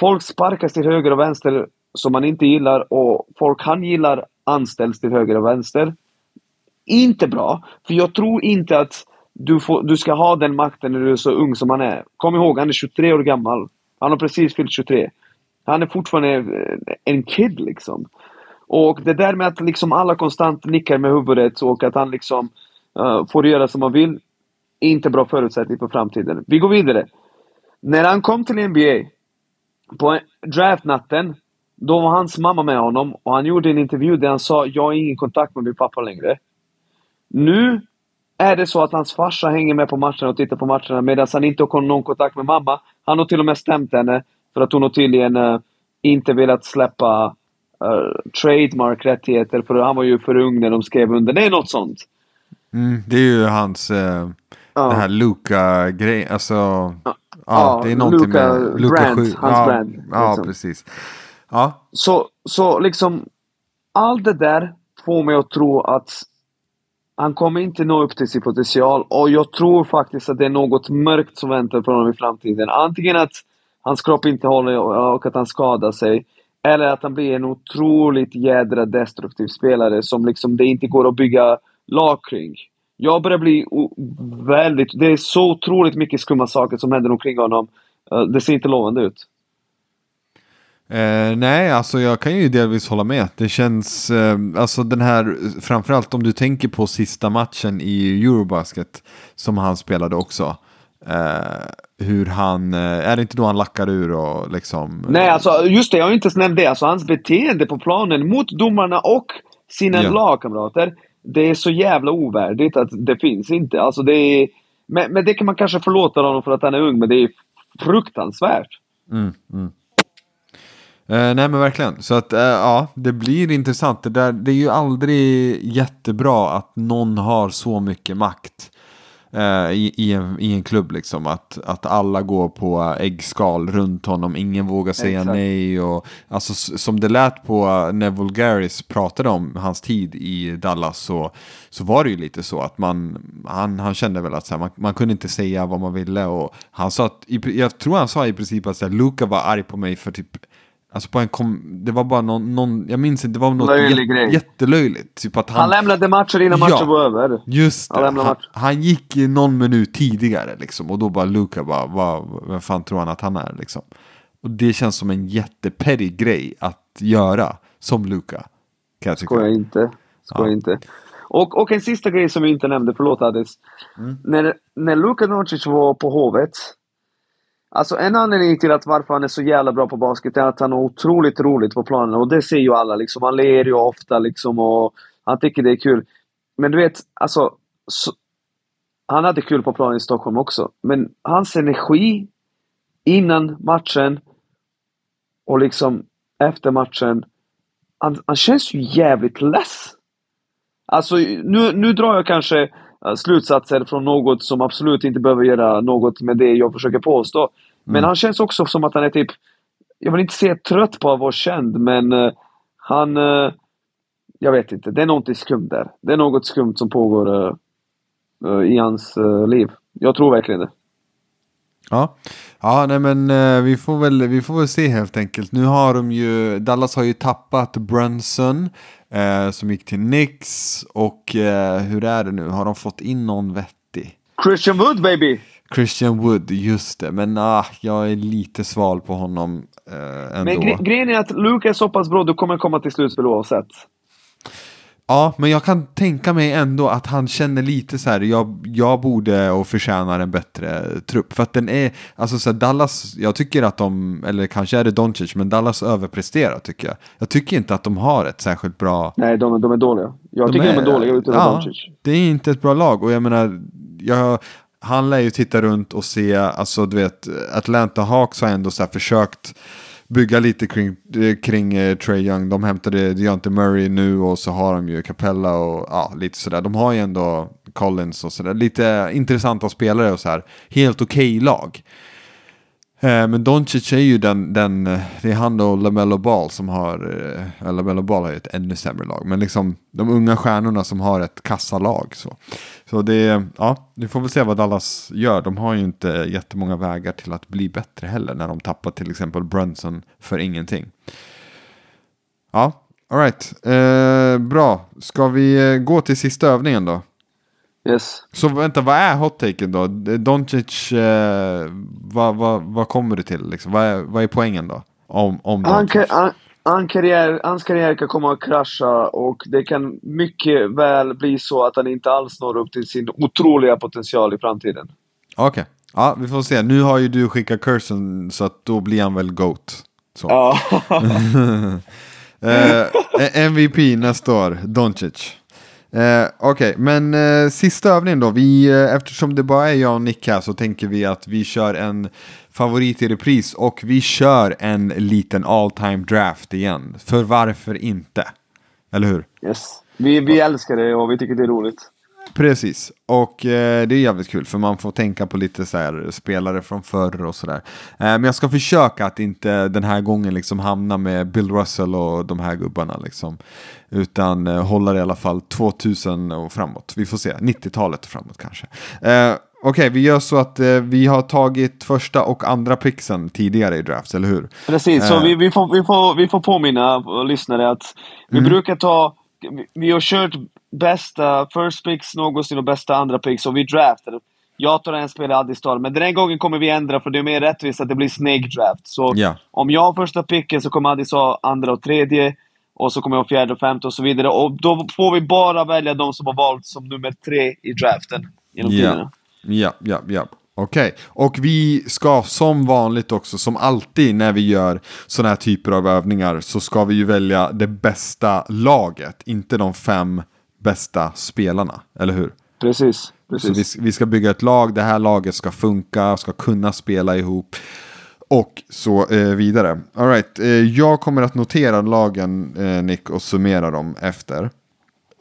Folk sparkas till höger och vänster som man inte gillar och folk han gillar anställs till höger och vänster. Inte bra, för jag tror inte att du, får, du ska ha den makten när du är så ung som han är. Kom ihåg, han är 23 år gammal. Han har precis fyllt 23. Han är fortfarande eh, en kid liksom. Och det där med att liksom alla konstant nickar med huvudet och att han liksom uh, får göra som han vill. Inte bra förutsättning för framtiden. Vi går vidare. När han kom till NBA, på draftnatten, då var hans mamma med honom och han gjorde en intervju där han sa jag har ingen kontakt med min pappa längre. Nu är det så att hans farsa hänger med på matcherna och tittar på matcherna medan han inte har någon kontakt med mamma. Han har till och med stämt henne för att hon har tydligen uh, inte velat släppa uh, trademark-rättigheter för han var ju för ung när de skrev under. Det är något sånt. Mm, det är ju hans, uh, ja. det här Luka-grejen, alltså. Ja, ja, det är någonting Luka med Luka brand, 7. hans ja, brand. Liksom. Ja, precis. Ja. Så, så liksom, allt det där får mig att tro att han kommer inte nå upp till sin potential och jag tror faktiskt att det är något mörkt som väntar på honom i framtiden. Antingen att hans kropp inte håller och att han skadar sig. Eller att han blir en otroligt jädra destruktiv spelare som liksom det inte går att bygga lag kring. Jag börjar bli väldigt... Det är så otroligt mycket skumma saker som händer omkring honom. Eh, det ser inte lovande ut. Eh, nej, alltså jag kan ju delvis hålla med. Det känns, eh, alltså den här, framförallt om du tänker på sista matchen i Eurobasket som han spelade också. Eh, hur han, eh, är det inte då han lackar ur och liksom? Nej, alltså just det, jag har inte ens nämnt det. Alltså hans beteende på planen mot domarna och sina ja. lagkamrater. Det är så jävla ovärdigt att det finns inte. Alltså det är, men, men det kan man kanske förlåta honom för att han är ung, men det är fruktansvärt. Mm, mm. Eh, nej men verkligen. Så att eh, ja, det blir intressant. Det, där, det är ju aldrig jättebra att någon har så mycket makt eh, i, i, en, i en klubb. Liksom. Att, att alla går på äggskal runt honom. Ingen vågar säga Exakt. nej. Och, alltså, som det lät på när Vulgaris pratade om hans tid i Dallas så, så var det ju lite så att man, han, han kände väl att så här, man, man kunde inte säga vad man ville. Och han sa att, jag tror han sa i princip att så här, Luca var arg på mig för typ Alltså på en kom, det var bara någon, någon jag minns inte, det var något jät, jättelöjligt. Typ att han, han lämnade matchen innan matchen ja, var över. Just det, han, han, han, gick någon minut tidigare liksom. Och då bara Luka bara, vad, vad fan tror han att han är liksom. Och det känns som en jättepetty grej att göra som Luka. Kan jag tycka. Skojar inte. Ska ja. inte. Och, och en sista grej som vi inte nämnde, förlåt Adis. Mm. När, när Luka Doncic var på Hovet, Alltså en anledning till att varför han är så jävla bra på basket är att han har otroligt roligt på planen och det ser ju alla liksom. Han ler ju ofta liksom och han tycker det är kul. Men du vet, alltså... Så, han hade kul på planen i Stockholm också. Men hans energi innan matchen och liksom efter matchen. Han, han känns ju jävligt less. Alltså nu, nu drar jag kanske slutsatser från något som absolut inte behöver göra något med det jag försöker påstå. Men mm. han känns också som att han är typ, jag vill inte säga trött på att vara känd, men uh, han... Uh, jag vet inte, det är något skumt där. Det är något skumt som pågår uh, i hans liv. Jag tror verkligen det. Ja, ja nej men vi, får väl, vi får väl se helt enkelt. Nu har de ju, Dallas har ju tappat Brunson eh, som gick till Nix och eh, hur är det nu? Har de fått in någon vettig? Christian Wood baby! Christian Wood, just det. Men ah, jag är lite sval på honom eh, ändå. Men gre grejen är att Luke är så pass bra, du kommer komma till slutspel oavsett. Ja, men jag kan tänka mig ändå att han känner lite så här, jag, jag borde och förtjänar en bättre trupp. För att den är, alltså så här, Dallas, jag tycker att de, eller kanske är det Doncic, men Dallas överpresterar tycker jag. Jag tycker inte att de har ett särskilt bra... Nej, de, de är dåliga. Jag de tycker är, de är dåliga utan ja, Doncic. Det är inte ett bra lag och jag menar, jag, han lär ju titta runt och se, alltså du vet, Atlanta Hawks har ändå så här försökt bygga lite kring, eh, kring eh, Trey Young. De hämtade Deontay Murray nu och så har de ju Capella och ja, lite sådär. De har ju ändå Collins och sådär. Lite intressanta spelare och så här. Helt okej okay lag. Eh, men Doncic är ju den, den, eh, det är han och LaMelo Ball som har, eh, LaMelo Ball har ju ett ännu sämre lag, men liksom de unga stjärnorna som har ett kassalag. Så, så det, ja, vi får väl se vad Dallas gör. De har ju inte jättemånga vägar till att bli bättre heller när de tappar till exempel Brunson för ingenting. Ja, alright, eh, bra. Ska vi eh, gå till sista övningen då? Yes. Så vänta, vad är hot-taken då? Doncic, eh, vad, vad, vad kommer du till? Liksom? Vad, är, vad är poängen då? Om, om han, han, han karriär, hans karriär kan komma att krascha och det kan mycket väl bli så att han inte alls når upp till sin otroliga potential i framtiden. Okej, okay. ja vi får se. Nu har ju du skickat cursen så att då blir han väl GOAT. Så. Ja. eh, MVP nästa år, Doncic. Eh, Okej, okay. men eh, sista övningen då. Vi, eh, eftersom det bara är jag och Nick här så tänker vi att vi kör en favorit i repris och vi kör en liten all time draft igen. För varför inte? Eller hur? Yes. Vi, vi älskar det och vi tycker det är roligt. Precis, och eh, det är jävligt kul för man får tänka på lite så här, spelare från förr och sådär. Eh, men jag ska försöka att inte den här gången liksom hamna med Bill Russell och de här gubbarna. Liksom. Utan eh, hålla det i alla fall 2000 och framåt. Vi får se, 90-talet framåt kanske. Eh, Okej, okay, vi gör så att eh, vi har tagit första och andra pixen tidigare i drafts, eller hur? Precis, så eh. vi, vi, får, vi, får, vi får påminna lyssnare att vi mm. brukar ta vi har kört bästa first picks någonsin och bästa andra picks och vi draftar. Jag tar en spelare, Addis tar Men den här gången kommer vi ändra för det är mer rättvist att det blir snake draft. Så yeah. om jag har första picken så kommer Addis ha andra och tredje. Och så kommer jag ha fjärde och femte och så vidare. Och då får vi bara välja de som har valt som nummer tre i draften. Genom yeah. Ja, ja, ja. Okej, okay. och vi ska som vanligt också, som alltid när vi gör sådana här typer av övningar, så ska vi ju välja det bästa laget, inte de fem bästa spelarna, eller hur? Precis. precis. Vi, vi ska bygga ett lag, det här laget ska funka, ska kunna spela ihop och så eh, vidare. All right. eh, jag kommer att notera lagen, eh, Nick, och summera dem efter.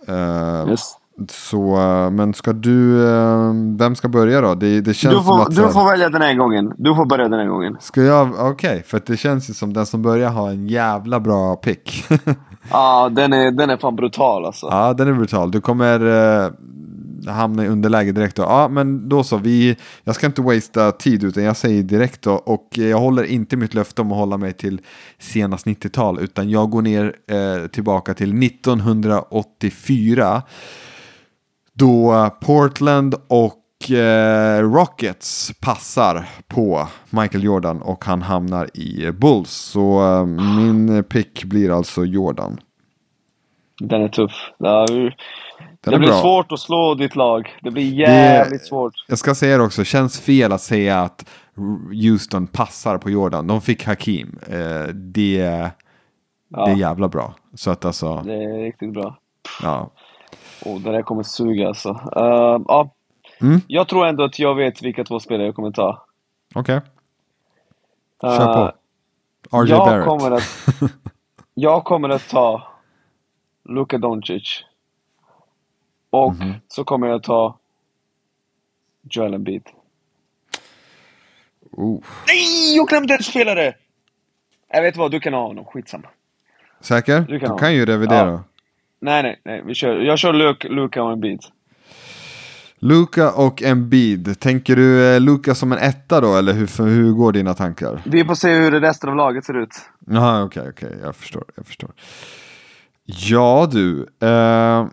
Uh, yes. Så, eh, men ska du, eh, vem ska börja då? Det, det känns du får, som att, du får välja den här gången. Du får börja den här gången. Ska jag, okej, okay, för det känns ju som den som börjar har en jävla bra pick. ja, den är, den är fan brutal alltså. Ja, den är brutal. Du kommer uh, hamna i underläge direkt då. Ja, men då så. Vi, jag ska inte wastea tid utan jag säger direkt då. Och jag håller inte mitt löfte om att hålla mig till senast 90-tal. Utan jag går ner uh, tillbaka till 1984 då Portland och eh, Rockets passar på Michael Jordan och han hamnar i Bulls. Så eh, min pick blir alltså Jordan. Den är tuff. Den det blir bra. svårt att slå ditt lag. Det blir jävligt svårt. Jag ska säga det också, känns fel att säga att Houston passar på Jordan. De fick Hakim. Eh, det, Ja. det är jävla bra. Så att alltså, Det är riktigt bra. ja. Oh, det där kommer suga alltså. Uh, ja. Mm. Jag tror ändå att jag vet vilka två spelare jag kommer ta. Okej, Uh, kör på. RJ jag Barrett. kommer att Jag kommer att ta Luka Doncic. Och Mhm. så kommer jag ta Joel Embiid. Oh. Nej, jag glömde en spelare! Jag vet vad, du kan ha honom. Skitsamma. Säker? Du Du kan kan, ha. ju revidera. Ja. Nej, nej, nej. Vi kör. Jag kör Luka, Luka och Embiid. Luka och Embiid. Tänker du eh, Luka som en etta då, eller hur, hur går dina tankar? Vi får se hur resten av laget ser ut. Jaha, okej, okej, jag förstår, jag förstår. Ja du, eh,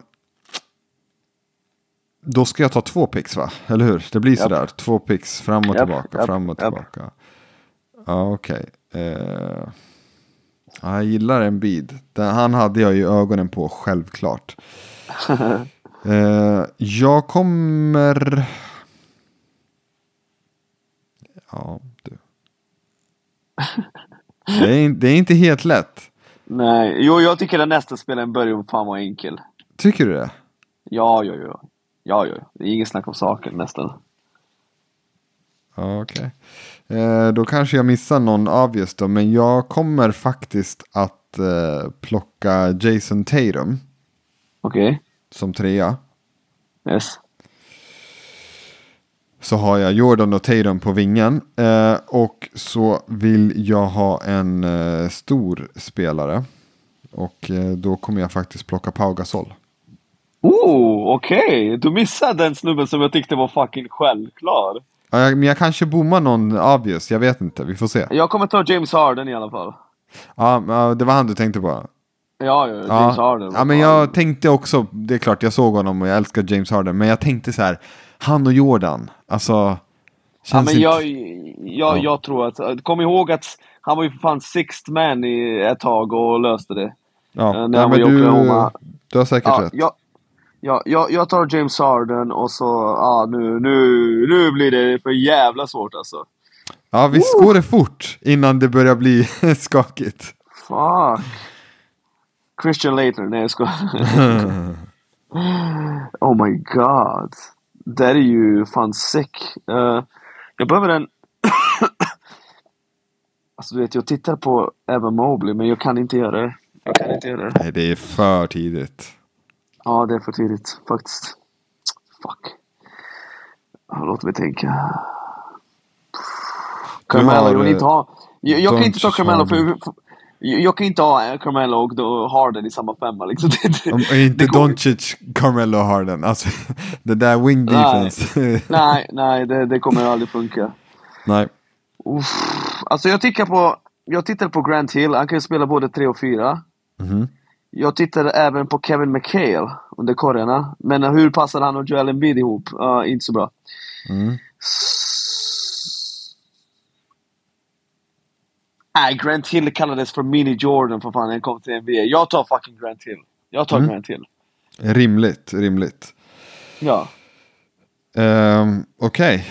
då ska jag ta två picks va? Eller hur? Det blir Japp. sådär, två picks fram och Japp, tillbaka, japp, fram och tillbaka. Ja, okej. Eh, ja, jag gillar Embiid. Den, han hade jag ju ögonen på, självklart. Eh, jag kommer... Ja, du. Det är, det är inte helt lätt. Nej, jo jag tycker att nästa spelaren börjar fan vara enkel. Tycker du det? Ja, ja, ja. Ja, ja. Det är inget snack om saken nästan. Okej. Eh, då kanske jag missar någon obvious då, men jag kommer faktiskt att eh, plocka Jason Tatum Okej? som trea. Yes. Så har jag Jordan och Tatum på vingen. Eh, och så vill jag ha en stor spelare. Och då kommer jag faktiskt plocka Pau Gasol. Oh, okej! Du missade den snubben som jag tyckte var fucking självklar. Ja, jag, men jag kanske bommar någon obvious, jag vet inte, vi får se. Jag kommer ta James Harden i alla fall. Ja, ja, det var han du tänkte på. Ja, ja, James Harden. Ja, men jag tänkte också, det är klart jag såg honom och jag älskar James Harden, men jag tänkte så här, han och Jordan, alltså. Ja, men inte... jag, jag, Ja. jag tror att... Kom ihåg att han var ju för fan sixth man i ett tag och löste det. ja, när nej, han men du, du har säkert Ja, rätt. jag, ja, jag, jag tar James Harden och så... Ja, nu, nu, nu blir det för jävla svårt alltså. Ja, visst går det fort innan det börjar bli skakigt. Fuck. Christian Laettner, nej jag skojar. oh my god. Det är ju fan sick. Eh, jag behöver en... alltså du vet, jag tittar på Evan Mobley men jag kan inte göra det. Jag kan inte göra det. Nej, det är för tidigt. Ja, det är för tidigt faktiskt. Fuck. Låt mig tänka. Carmelo, har, jag vill eh, inte ha... Jag, jag kan inte ta Carmelo för... För jag kan inte ha Carmelo och då Harden i samma femma liksom. Det- Om, inte det går- Doncic, Carmelo Harden. Alltså, det där wing Nej. defense. Nej, nej, det, det kommer aldrig funka. Nej. Uff. Alltså jag tittar på... Jag tittar på Grant Hill, han kan ju spela både 3 och 4. Mhm. Jag tittar även på Kevin McHale under korgarna. Men hur passar han och Joel Embiid ihop? Ja, inte så bra. Mm. Nej, Grant Hill kallades för Mini Jordan för fan när han kom till NBA. Jag tar fucking Grant Hill. Jag tar Mm. Grant Hill. Rimligt, rimligt. Ja. Um, Okej,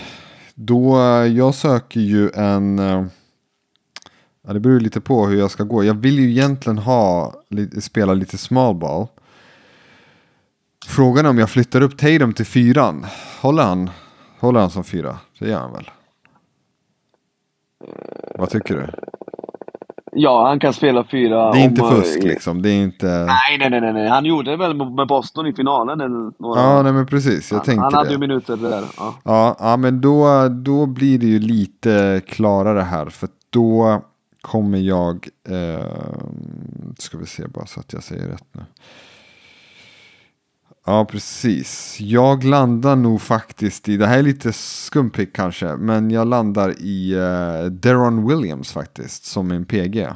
då eh, jag söker ju en... eh, ja, det beror lite på hur jag ska gå. Jag vill ju egentligen ha, spela lite small ball. Frågan är om jag flyttar upp Tatum till fyran. Håller han, håller han som fyra? Det gör han väl? Vad tycker du? Ja, han kan spela fyra. Det är inte om, fusk liksom. Det är inte... Nej, nej, nej, nej. Han gjorde det väl med med Boston i finalen? Eller några... Ja, nej men precis. Jag han, tänkte han hade det. ju minuter där. Ja. Ja, ja men då, då blir det ju lite klarare här. För då kommer jag... Eh, ska vi se bara så att jag säger rätt nu. Ja, precis. Jag landar nog faktiskt i... Det här är lite skum pick kanske. Men jag landar i eh, Deron Williams faktiskt. Som en PG.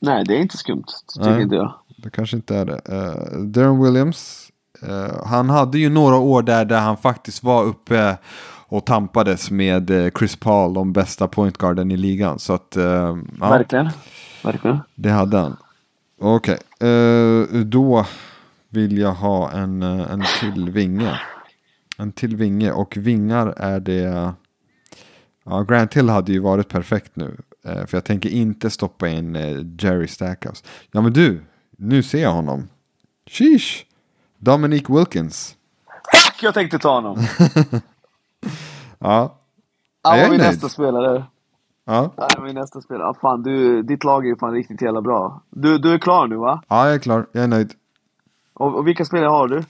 Nej, det är inte skumt. Det tycker Nej. inte jag. Det kanske inte är det. Uh, Darren Williams. eh, han hade ju några år där, där han faktiskt var uppe och tampades med eh, Chris Paul, de bästa pointgarden i ligan. Så att, eh, ja, Verkligen. Verkligen. det hade han. Okej, eh, då vill jag ha en, en till vinge. En till vinge och vingar är det... Ja, Grant Hill hade ju varit perfekt nu. För jag tänker inte stoppa in Jerry Stackhouse. Ja men du, nu ser jag honom. Sheesh! Dominic Wilkins. Fuck, jag tänkte ta honom! Ja, Han jag är min nöjd. nästa spelare. ja. Var min nästa spelare. Fan, du, ditt lag är ju fan riktigt jävla bra. Du, du är klar nu va? ja jag är klar. Jag är nöjd. Och, och vilka spelare har du?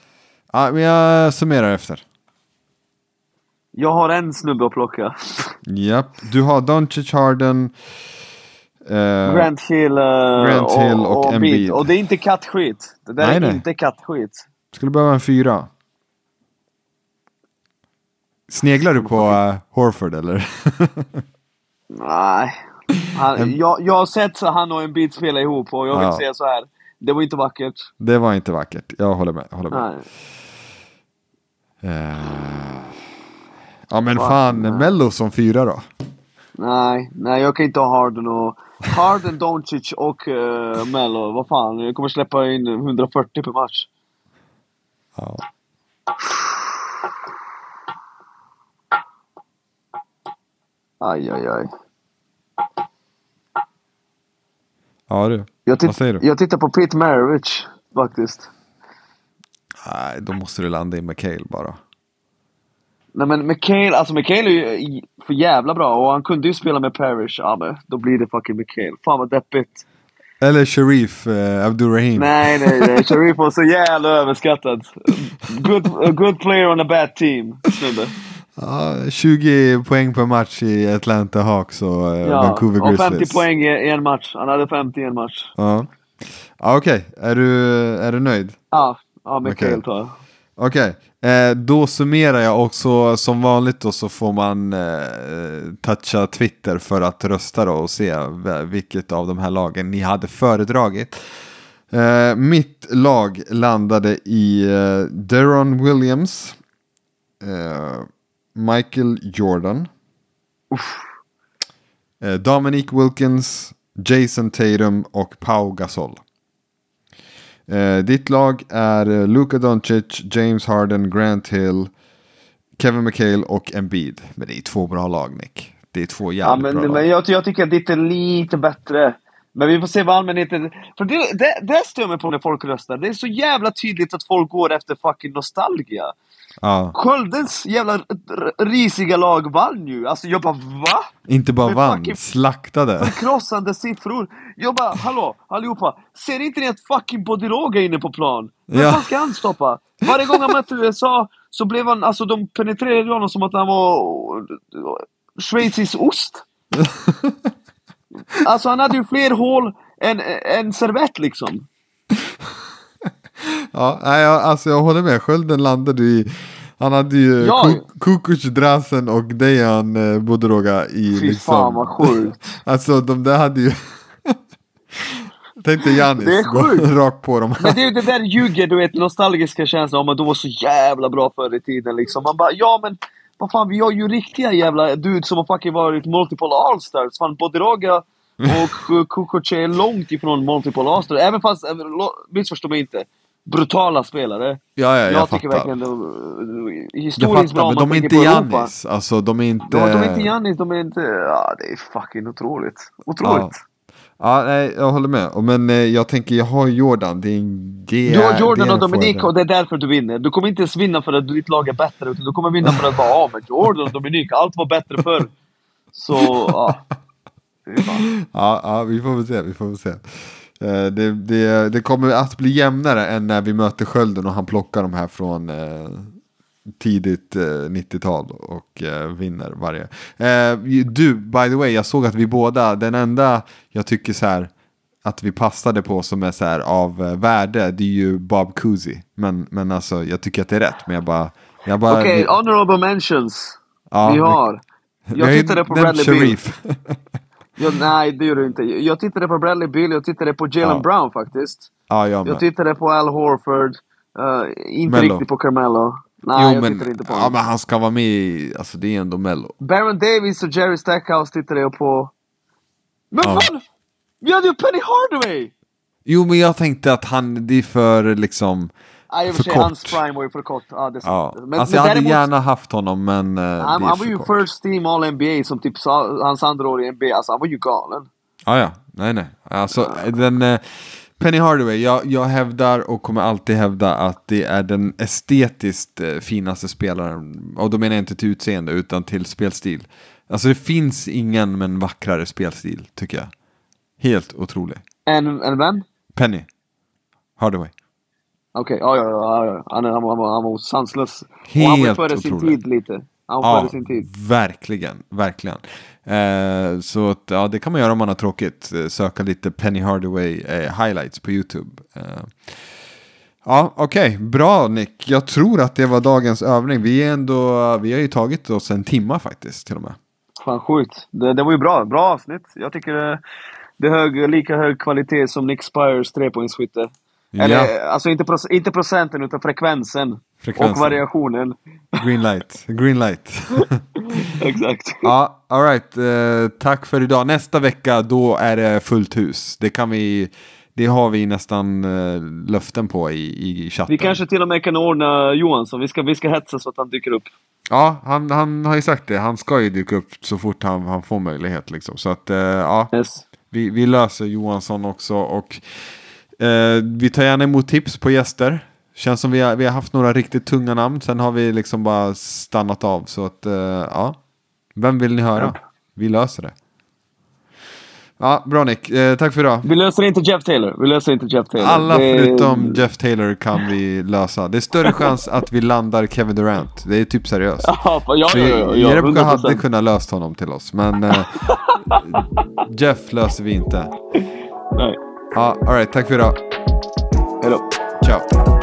Ja, men jag summerar efter. Jag har en snubbe att plocka. Japp, du har Doncic, Harden. eh, Grant Hill, eh, Grant Hill och och, Embiid. Embiid. Och det är inte kattskit. Det där Nej, är nej. inte kattskit. Skulle behöva en fyra. Sneglar du på eh, Horford eller? Nej. Han, jag, jag har sett så han och Embiid spela ihop och jag vill Ja. säga så här. Det var inte vackert. det var inte vackert. Jag håller med. Håller med. Nej. Eh, ja men Fan, fan, nej. Mello som fyra då. Nej, nej jag kan inte ha Harden och... Harden, Doncic och uh, Melo. Vad fan, jag kommer släppa in 140 per match. Ja. Aj, aj, aj. ja du. Jag, Vad säger du? jag tittar på Pete Maravich faktiskt. Nej, då måste du landa i McHale bara. Nej men McHale, alltså McHale är ju för jävla bra och han kunde ju spela med Parrish. Ja men då blir det fucking McHale. Fan vad deppigt. Eller Sharif eh, Abdurrahim. Nej nej nej, Sharif var så jävla överskattad. Good, good player on a bad team, snubbe. Ja, 20 poäng per match i Atlanta Hawks och eh, Ja, Vancouver och Grizzlies. 50 poäng i en match. Han hade 50 i en match. Ja, ja Okej, är, du, är du nöjd? Ja, ja McHale Okej. tar jag. Okej, eh, då summerar jag också som vanligt då så får man eh, toucha Twitter för att rösta då och se vilket av de här lagen ni hade föredragit. Eh, mitt lag landade i eh, Deron Williams, eh, Michael Jordan, eh, Dominic Wilkins, Jason Tatum och Pau Gasol. Eh, ditt lag är eh, Luka Doncic, James Harden, Grant Hill, Kevin McHale och Embiid. Men det är två bra lag Nick. Det är två Ja, jävligt men, bra men lag. jag, jag tycker att ditt är lite bättre. Men vi får se vad allmänheten... För det, det, det stör mig på när folk röstar. Det är så jävla tydligt att folk går efter fucking nostalgia. Ja, Sköldens jävla risiga lag vann ju. Alltså jag bara va? inte bara vann, slaktade. Krossande siffror. Jag bara hallå allihopa. Ser inte ni att fucking Bodiroga är inne på plan? Vem Ja. fan ska han stoppa? Varje gång han mötte USA så blev han, alltså de penetrerade honom som att han var schweizisk ost. Alltså han hade ju fler hål än en servett liksom. Ja, jag, alltså jag håller med. Skölden landade i... Han hade ju Ja. Ku- Kukuc, Drasen och Dejan eh, Bodiroga i Fy liksom... fan vad sjukt. Alltså de där hade ju... Tänk dig Det är gå rakt på dem. Men det är ju det där ljuget, du vet, nostalgiska känslan om att de var så jävla bra förr i tiden liksom. Man bara, ja men vad fan, vi har ju riktiga jävla dudes som har fucking varit multiple allstars. Fan, Bodiroga och Kukoc är långt ifrån multiple allstars. Även fast, lo- missförstå mig inte, brutala spelare. Ja, ja, jag, Jag, tycker fattar. verkligen Jag historiskt bra men de är inte. Giannis. Alltså de är inte... De, de är inte Giannis, de är inte... Ja, det är fucking otroligt. Otroligt. Ja, nej, jag håller med. Men eh, jag tänker, jag har Jordan. Det är en G. Du har Jordan och Dominic och det är därför du vinner. Du kommer inte ens vinna för att ditt lag är bättre, utan du kommer vinna för att bara ja men Jordan och Dominic, allt var bättre förr. Så, ja. Ja, ja, vi får väl se. Vi får väl se. Eh, Det, det, det kommer att bli jämnare än när vi möter Skölden och han plockar de här från eh, tidigt eh, 90-tal och eh, vinner varje. Du, by the way, jag såg att vi båda, den enda jag tycker så här att vi passade på som är så här av värde, det är ju Bob Cousy. Men, men alltså, jag tycker att det är rätt, men jag bara... Jag bara Okej, honorable mentions. Ja, vi har. Jag tittade på Bradley Bill. Jag, nej, det gör du inte. Jag tittade på Bradley Bill, jag tittade på Jalen Ja. Brown faktiskt. ja, jag Jag tittade på Al Horford. eh, inte Mello. riktigt på Carmelo. Nej, Jo, jag men, tittade inte på ja, honom. men han ska vara med i, alltså det är ändå Mello. Baron Davis och Jerry Stackhouse tittade jag på. Men Ja. fan! Vi hade ju Penny Hardaway! Jo, men jag tänkte att han, det är för liksom... Ja, i och för sig, hans prime var ju för kort. Ja, det Ja. Men, alltså men jag hade däremot, gärna haft honom, men eh, han, det är han var ju kort. first team all NBA som typ hans andra år i NBA. Alltså han var ju galen. Ja, ja. Nej, nej. Alltså, den, eh, Penny Hardaway, jag, jag hävdar och kommer alltid hävda att det är den estetiskt eh, finaste spelaren. Och då menar jag inte till utseende, utan till spelstil. Alltså det finns ingen med en vackrare spelstil, tycker jag. Helt otrolig. En, en vem? Penny Hardaway. Okej, ja, ja, ja, ja. Han, han, han, han var sanslös. Och han var Helt före sin tid lite. Han var Ja, före sin tid. verkligen, verkligen. Eh, så att, ja, det kan man göra om man har tråkigt. Eh, Söka lite Penny Hardaway eh, highlights på YouTube. Eh, ja, okej, bra Nick. Jag tror att det var dagens övning. Vi, är ändå, vi har ju tagit oss en timma faktiskt till och med. Fan sjukt. Det, det var ju bra. Bra avsnitt. Jag tycker det, det är hög, lika hög kvalitet som Nick Spires trepoängsskytte. Eller alltså inte, proc- inte procenten utan frekvensen. Frekvensen. Och variationen. Green light, green light. Exakt. ja, all right. Eh, tack för idag. Nästa vecka då är det fullt hus. Det kan vi... Det har vi nästan eh, löften på i, i chatten. Vi kanske till och med kan ordna Johansson. Vi ska, vi ska hetsa så att han dyker upp. Ja, han, han har ju sagt det. Han ska ju dyka upp så fort han, han får möjlighet. Liksom. Så att, eh, ja, Yes. vi, vi löser Johansson också. Och eh, vi tar gärna emot tips på gäster. Känns som vi har, vi har haft några riktigt tunga namn. Sen har vi liksom bara stannat av. Så att, eh, ja. Vem vill ni höra? Vi löser det. Ja, bra Nick. Eh, tack för idag. Vi löser inte Jeff Taylor. Vi löser inte Jeff Taylor. Alla Det- förutom Jeff Taylor kan vi lösa. Det är större chans att vi landar Kevin Durant. Det är typ seriöst. Ja, ja, ja, ja, ja, Jerebko hade 100%. kunnat löst honom till oss, men eh, Jeff löser vi inte. Nej. Ja, alright, tack för idag. Hejdå. Ciao.